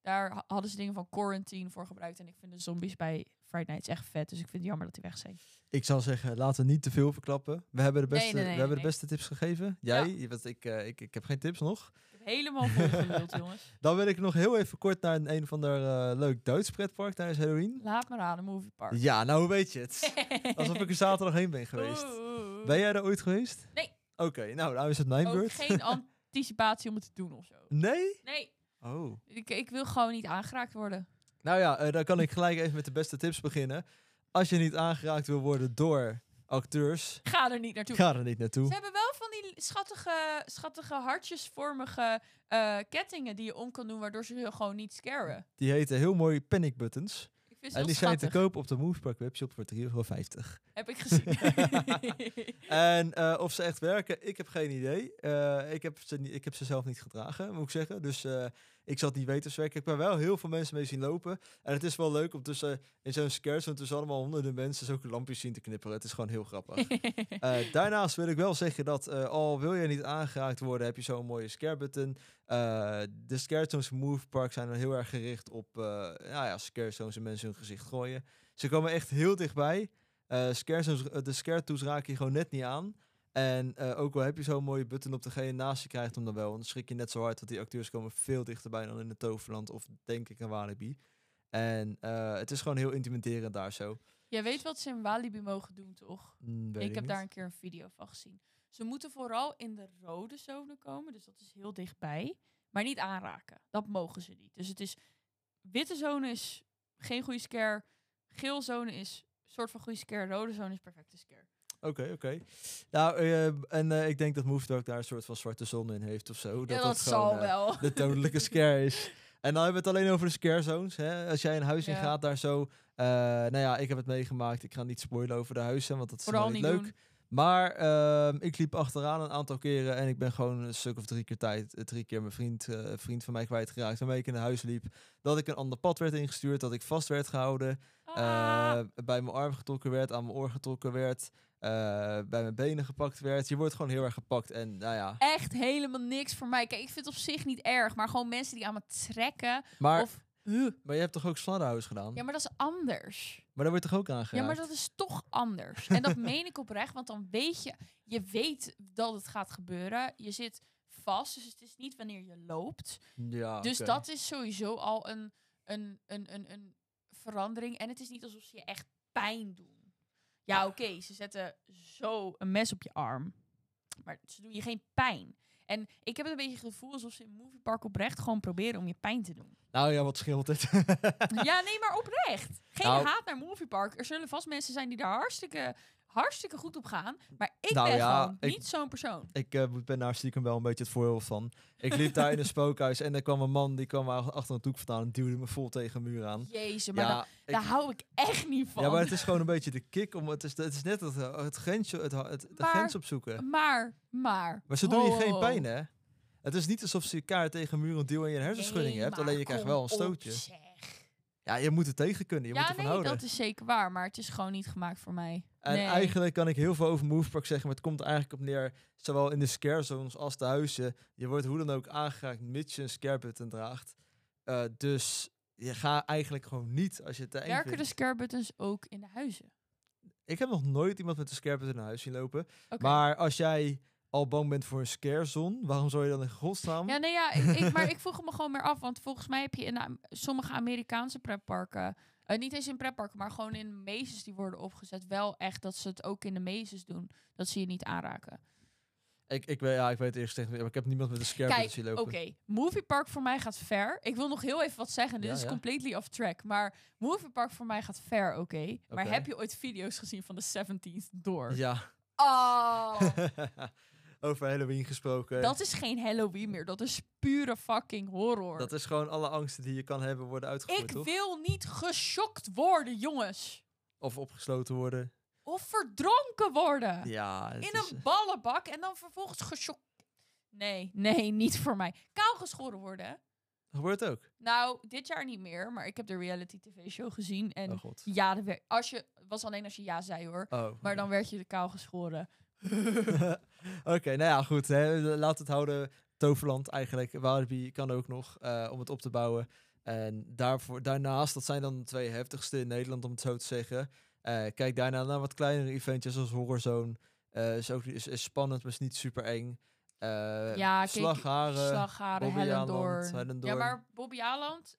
Daar ha- hadden ze dingen van Quarantine voor gebruikt. En ik vind de zombies bij Friday Nights echt vet. Dus ik vind het jammer dat die weg zijn. Ik zal zeggen, laten we niet te veel verklappen. We hebben de beste, nee, nee, we hebben nee, de beste tips gegeven. Jij, want ik, eh, ik, ik heb geen tips nog. Ik heb helemaal vol geluld, jongens. Dan wil ik nog heel even kort naar een, een van de eh, leuk Duits pretpark tijdens Halloween. Laat me raden, Movie Park. Ja, nou hoe weet je het? Alsof ik er zaterdag heen ben geweest. Oeh. Ben jij er ooit geweest? Nee. Oké, nou, nou is het mijn Ook beurt. geen anticipatie om het te doen of zo. Nee? Nee, Oh. ik, ik wil gewoon niet aangeraakt worden. Nou ja, eh, dan kan ik gelijk even met de beste tips beginnen. Als je niet aangeraakt wil worden door acteurs, Ga er niet naartoe. ga er niet naartoe. Ze hebben wel van die schattige, schattige hartjesvormige eh, kettingen die je om kan doen, waardoor ze je gewoon niet scaren. Die heten heel mooi panic buttons. En die zijn te koop op de Movepark webshop voor 3,50 euro. Heb ik gezien. En eh, of ze echt werken, ik heb geen idee. Eh, ik, heb ze niet, ik heb ze zelf niet gedragen, moet ik zeggen. Dus eh, ik zal het niet weten. Ik heb er wel heel veel mensen mee zien lopen. En het is wel leuk om tussen, in zo'n scare zone tussen allemaal honderden mensen zulke lampjes zien te knipperen. Het is gewoon heel grappig. Eh, daarnaast wil ik wel zeggen dat eh, al wil je niet aangeraakt worden, heb je zo'n mooie scare button. Eh, de scare zones van Move Park zijn er heel erg gericht op nou ja, scare zones en mensen hun gezicht gooien. Ze komen echt heel dichtbij. Eh scare zones, eh, de scare raken je gewoon net niet aan. En eh, ook al heb je zo'n mooie button op degene naast je krijgt hem dan wel. Dan schrik je net zo hard, want die acteurs komen veel dichterbij dan in het Toverland of denk ik in Walibi. En eh, het is gewoon heel intimiderend daar zo. Jij weet wat ze in Walibi mogen doen, toch? Mm, ik heb daar een keer een video van gezien. Ze moeten vooral in de rode zone komen, dus dat is heel dichtbij. Maar niet aanraken. Dat mogen ze niet. Dus het is... Witte zone is geen goede scare. Geel zone is soort van goede scare. Rode zone is perfecte scare. Oké, oké. Nou, eh, en eh, ik denk dat Movetalk daar een soort van zwarte zon in heeft of zo. ja, dat gewoon, zal eh, wel. de dodelijke scare is. En dan hebben we het alleen over de scare zones. Hè? Als jij een huis in Ja. gaat, daar zo. eh, nou ja, ik heb het meegemaakt. Ik ga niet spoilen over de huizen, want dat is Vooral niet leuk. doen. Maar ehm, ik liep achteraan een aantal keren en ik ben gewoon een stuk of drie keer tijd, drie keer mijn vriend, vriend van mij kwijtgeraakt. Waarmee ik in de huis liep, dat ik een ander pad werd ingestuurd, dat ik vast werd gehouden, Ah. bij mijn arm getrokken werd, aan mijn oor getrokken werd, bij mijn benen gepakt werd. Je wordt gewoon heel erg gepakt en nou ja. Echt helemaal niks voor mij. Kijk, ik vind het op zich niet erg. Maar gewoon mensen die aan me trekken. Maar, of... Huh. maar je hebt toch ook Slaughterhouse gedaan? Ja, maar dat is anders. Maar daar word je toch ook aangeraakt? Ja, maar dat is toch anders. En dat meen ik oprecht, want dan weet je, je weet dat het gaat gebeuren. Je zit vast, dus het is niet wanneer je loopt. Ja, Dus dat is sowieso al een, een, een, een, een verandering. En het is niet alsof ze je echt pijn doen. Ja, oké, ze zetten zo een mes op je arm. Maar ze doen je geen pijn. En ik heb het een beetje het gevoel alsof ze in Movie Park oprecht gewoon proberen om je pijn te doen. Nou ja, wat scheelt het? ja, nee, maar oprecht. Geen Nou- haat naar Movie Park. Er zullen vast mensen zijn die daar hartstikke, hartstikke goed op gaan. Maar ik Nou ben ja, gewoon niet zo'n persoon. ik eh, ben daar stiekem wel een beetje het voorbeeld van. Ik liep daar in een spookhuis en er kwam een man die kwam ach- achter een doek vandaan en duwde me vol tegen een muur aan. Jezus, maar Ja, da- ik- daar hou ik echt niet van. ja, maar het is gewoon een beetje de kick om het is, het is net het, het grensje, het, het, de Maar- grens opzoeken. Maar, maar. Maar ze doen je geen ho. pijn, hè? Het is niet alsof ze je kaart tegen een muur ontduwen en je een hersenschudding Nee, hebt. Alleen je krijgt wel een stootje. Ja, je moet er tegen kunnen. Je moet ja, nee, houden. dat is zeker waar. Maar het is gewoon niet gemaakt voor mij. En nee. eigenlijk kan ik heel veel over Movepark zeggen, maar het komt er eigenlijk op neer, zowel in de scare zones als de huizen. Je wordt hoe dan ook aangeraakt mits je een scare button draagt. Eh, dus je gaat eigenlijk gewoon niet als je het Werken de scare buttons ook in de huizen? Ik heb nog nooit iemand met een scare button naar huis zien lopen. Maar als jij al bang bent voor een scare zone, waarom zou je dan in godsnaam... Ja, nee, ja, ik, maar ik vroeg me gewoon meer af. Want volgens mij heb je in sommige Amerikaanse pretparken... eh, niet eens in pretparken, maar gewoon in mazes die worden opgezet... wel echt dat ze het ook in de mazes doen. Dat ze je niet aanraken. Ik, ik, weet, ja, ik weet het eerst tegen, maar ik heb niemand met een Kijk, zien oké. lopen. Movie Park voor mij gaat ver. Ik wil nog heel even wat zeggen. Dit Ja, is ja. completely off track. Maar Movie Park voor mij gaat ver, oké. Maar heb je ooit video's gezien van de 17th Door? Ja. Oh, Over Halloween gesproken. dat is geen Halloween meer. Dat is pure fucking horror. Dat is gewoon alle angsten die je kan hebben worden uitgevoerd, Ik toch? wil niet geschokt worden, jongens. Of opgesloten worden. Of verdronken worden. Ja, In is- een ballenbak en dan vervolgens geschokt. Nee, nee, niet voor mij. Kaal geschoren worden. gebeurt ook. Nou, dit jaar niet meer, maar ik heb de reality tv show gezien. En Oh god. ja, als je, was alleen als je ja zei hoor. Oh. Maar dan werd je de kaal geschoren. Oké, nou ja, goed. Hè. Laat het houden. Toverland eigenlijk. Walibi kan ook nog eh, om het op te bouwen. En daarvoor, daarnaast, dat zijn dan de twee heftigste in Nederland, om het zo te zeggen. Eh, kijk daarna naar wat kleinere eventjes als Horrorzone. Eh is ook is, is spannend, maar is niet super eng. Eh Ja, slagharen. Slagharen, Hellendoorn. Ja, maar Bobby Aland,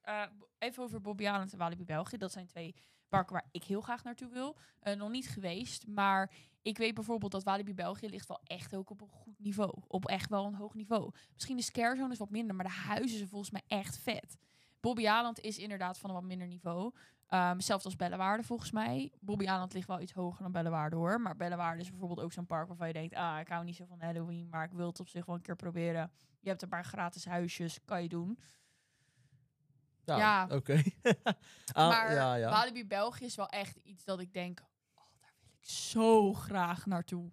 even over Bobby Aland en Walibi België. Dat zijn twee parken waar ik heel graag naartoe wil. Nog niet geweest, maar ik weet bijvoorbeeld dat Walibi België ligt wel echt ook op een goed niveau. Op echt wel een hoog niveau. Misschien de scare zone is wat minder, maar de huizen zijn volgens mij echt vet. Bobby Aland is inderdaad van een wat minder niveau. Ehm zelfs als Bellewaarde volgens mij. Bobby Aland ligt wel iets hoger dan Bellewaarde hoor. Maar Bellewaarde is bijvoorbeeld ook zo'n park waarvan je denkt... ah, ik hou niet zo van Halloween, maar ik wil het op zich wel een keer proberen. Je hebt een paar gratis huisjes, kan je doen. Ja, ja. oké. Ah, maar ja, ja. Walibi België is wel echt iets dat ik denk... ik zo graag naartoe.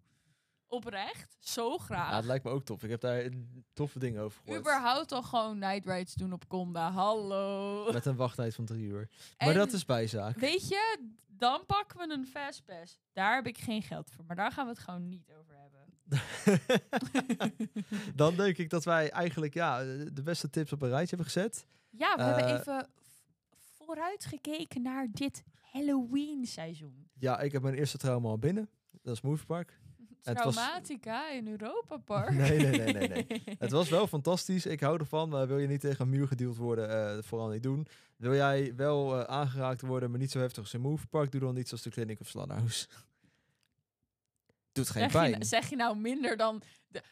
Oprecht, zo graag. Ja, het lijkt me ook tof. Ik heb daar een toffe dingen over gehoord. Überhaupt al gewoon night rides doen op Conda. Hallo. Met een wachttijd van drie uur. Maar En dat is bijzaak. Weet je, dan pakken we een fastpass. Daar heb ik geen geld voor. Maar daar gaan we het gewoon niet over hebben. Dan denk ik dat wij eigenlijk ja, de beste tips op een rijtje hebben gezet. Ja, we hebben Eh, even vooruit gekeken naar dit Halloween seizoen. Ja, ik heb mijn eerste trauma al binnen. Dat is was- Traumatica in Europa Park. Nee, nee, nee, nee, nee. Het was wel fantastisch. Ik hou ervan. Maar wil je niet tegen een muur gedeeld worden, eh, vooral niet doen. Wil jij wel eh, aangeraakt worden, maar niet zo heftig als in Moviepark, doe dan niet zoals de Clinic of Slannerhouse. Doet geen zeg, pijn. je, zeg je nou minder dan... De,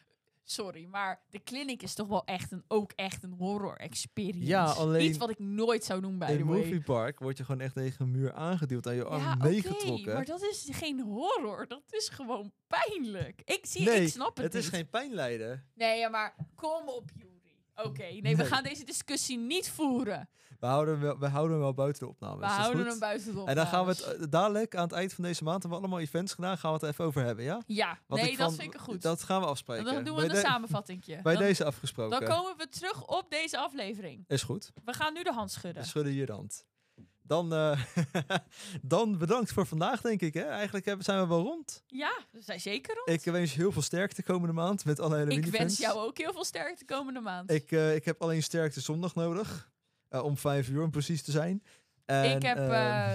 sorry, maar de clinic is toch wel echt een, ook echt een horror experience. Ja, alleen Iets wat ik nooit zou doen bij in de way. Moviepark word je gewoon echt tegen een muur aangedeeld, aan je arm Ja, meegetrokken. oké, maar dat is geen horror. Dat is gewoon pijnlijk. Ik zie, Nee, ik snap het, Het is geen pijnlijden. Nee, ja, maar kom op, Juri. Oké, nee, we gaan deze discussie niet voeren. We houden hem wel, we houden hem wel buiten de opname. We houden goed? hem buiten de En dan gaan we opnames. het eh, dadelijk aan het eind van deze maand hebben we allemaal events gedaan. Gaan we het er even over hebben, ja? Ja, Wat nee, dat van- vind ik goed. Dat gaan we afspreken. dan doen we bij een de- samenvattingje. Bij dan, deze afgesproken. dan komen we terug op deze aflevering. Is goed. We gaan nu de hand schudden. We schudden de hand. Dan, eh, dan bedankt voor vandaag, denk ik. Hè? Eigenlijk zijn we wel rond. Ja, we zijn zeker rond. Ik wens je heel veel sterkte komende maand met alle Halloween Ik wens jou ook heel veel sterkte komende maand. Ik, eh, ik heb alleen sterkte zondag nodig. Eh, om vijf uur om precies te zijn. En, ik heb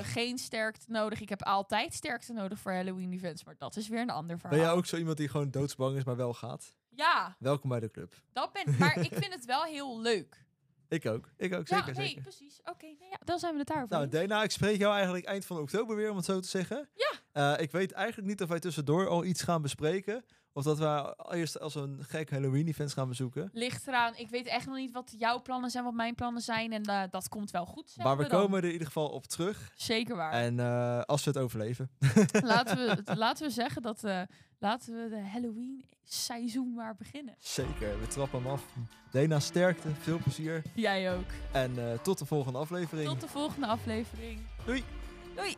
geen sterkte nodig. Ik heb altijd sterkte nodig voor Halloween events. Maar dat is weer een ander verhaal. ben jij ook zo iemand die gewoon doodsbang is, maar wel gaat? Ja, Welkom bij de club. dat ben Maar ik vind het wel heel leuk. Ik ook. Ik ook, ja, zeker, nee, zeker. precies. Oké, nou ja, dan zijn we het daarover Nou. Dana, ik spreek jou eigenlijk eind van oktober weer, om het zo te zeggen. Ja. Eh, ik weet eigenlijk niet of wij tussendoor al iets gaan bespreken. Of dat we eerst als een gek Halloween-event gaan bezoeken. Ligt eraan. Ik weet echt nog niet wat jouw plannen zijn, wat mijn plannen zijn. En eh, dat komt wel goed. Maar we komen er in ieder geval op terug. Zeker waar. En eh, als we het overleven. laten, we, laten we zeggen dat... laten we de Halloween-seizoen maar beginnen. Zeker, we trappen hem af. Dena, sterkte, veel plezier. Jij ook. En eh, tot de volgende aflevering. Tot de volgende aflevering. Doei! Doei!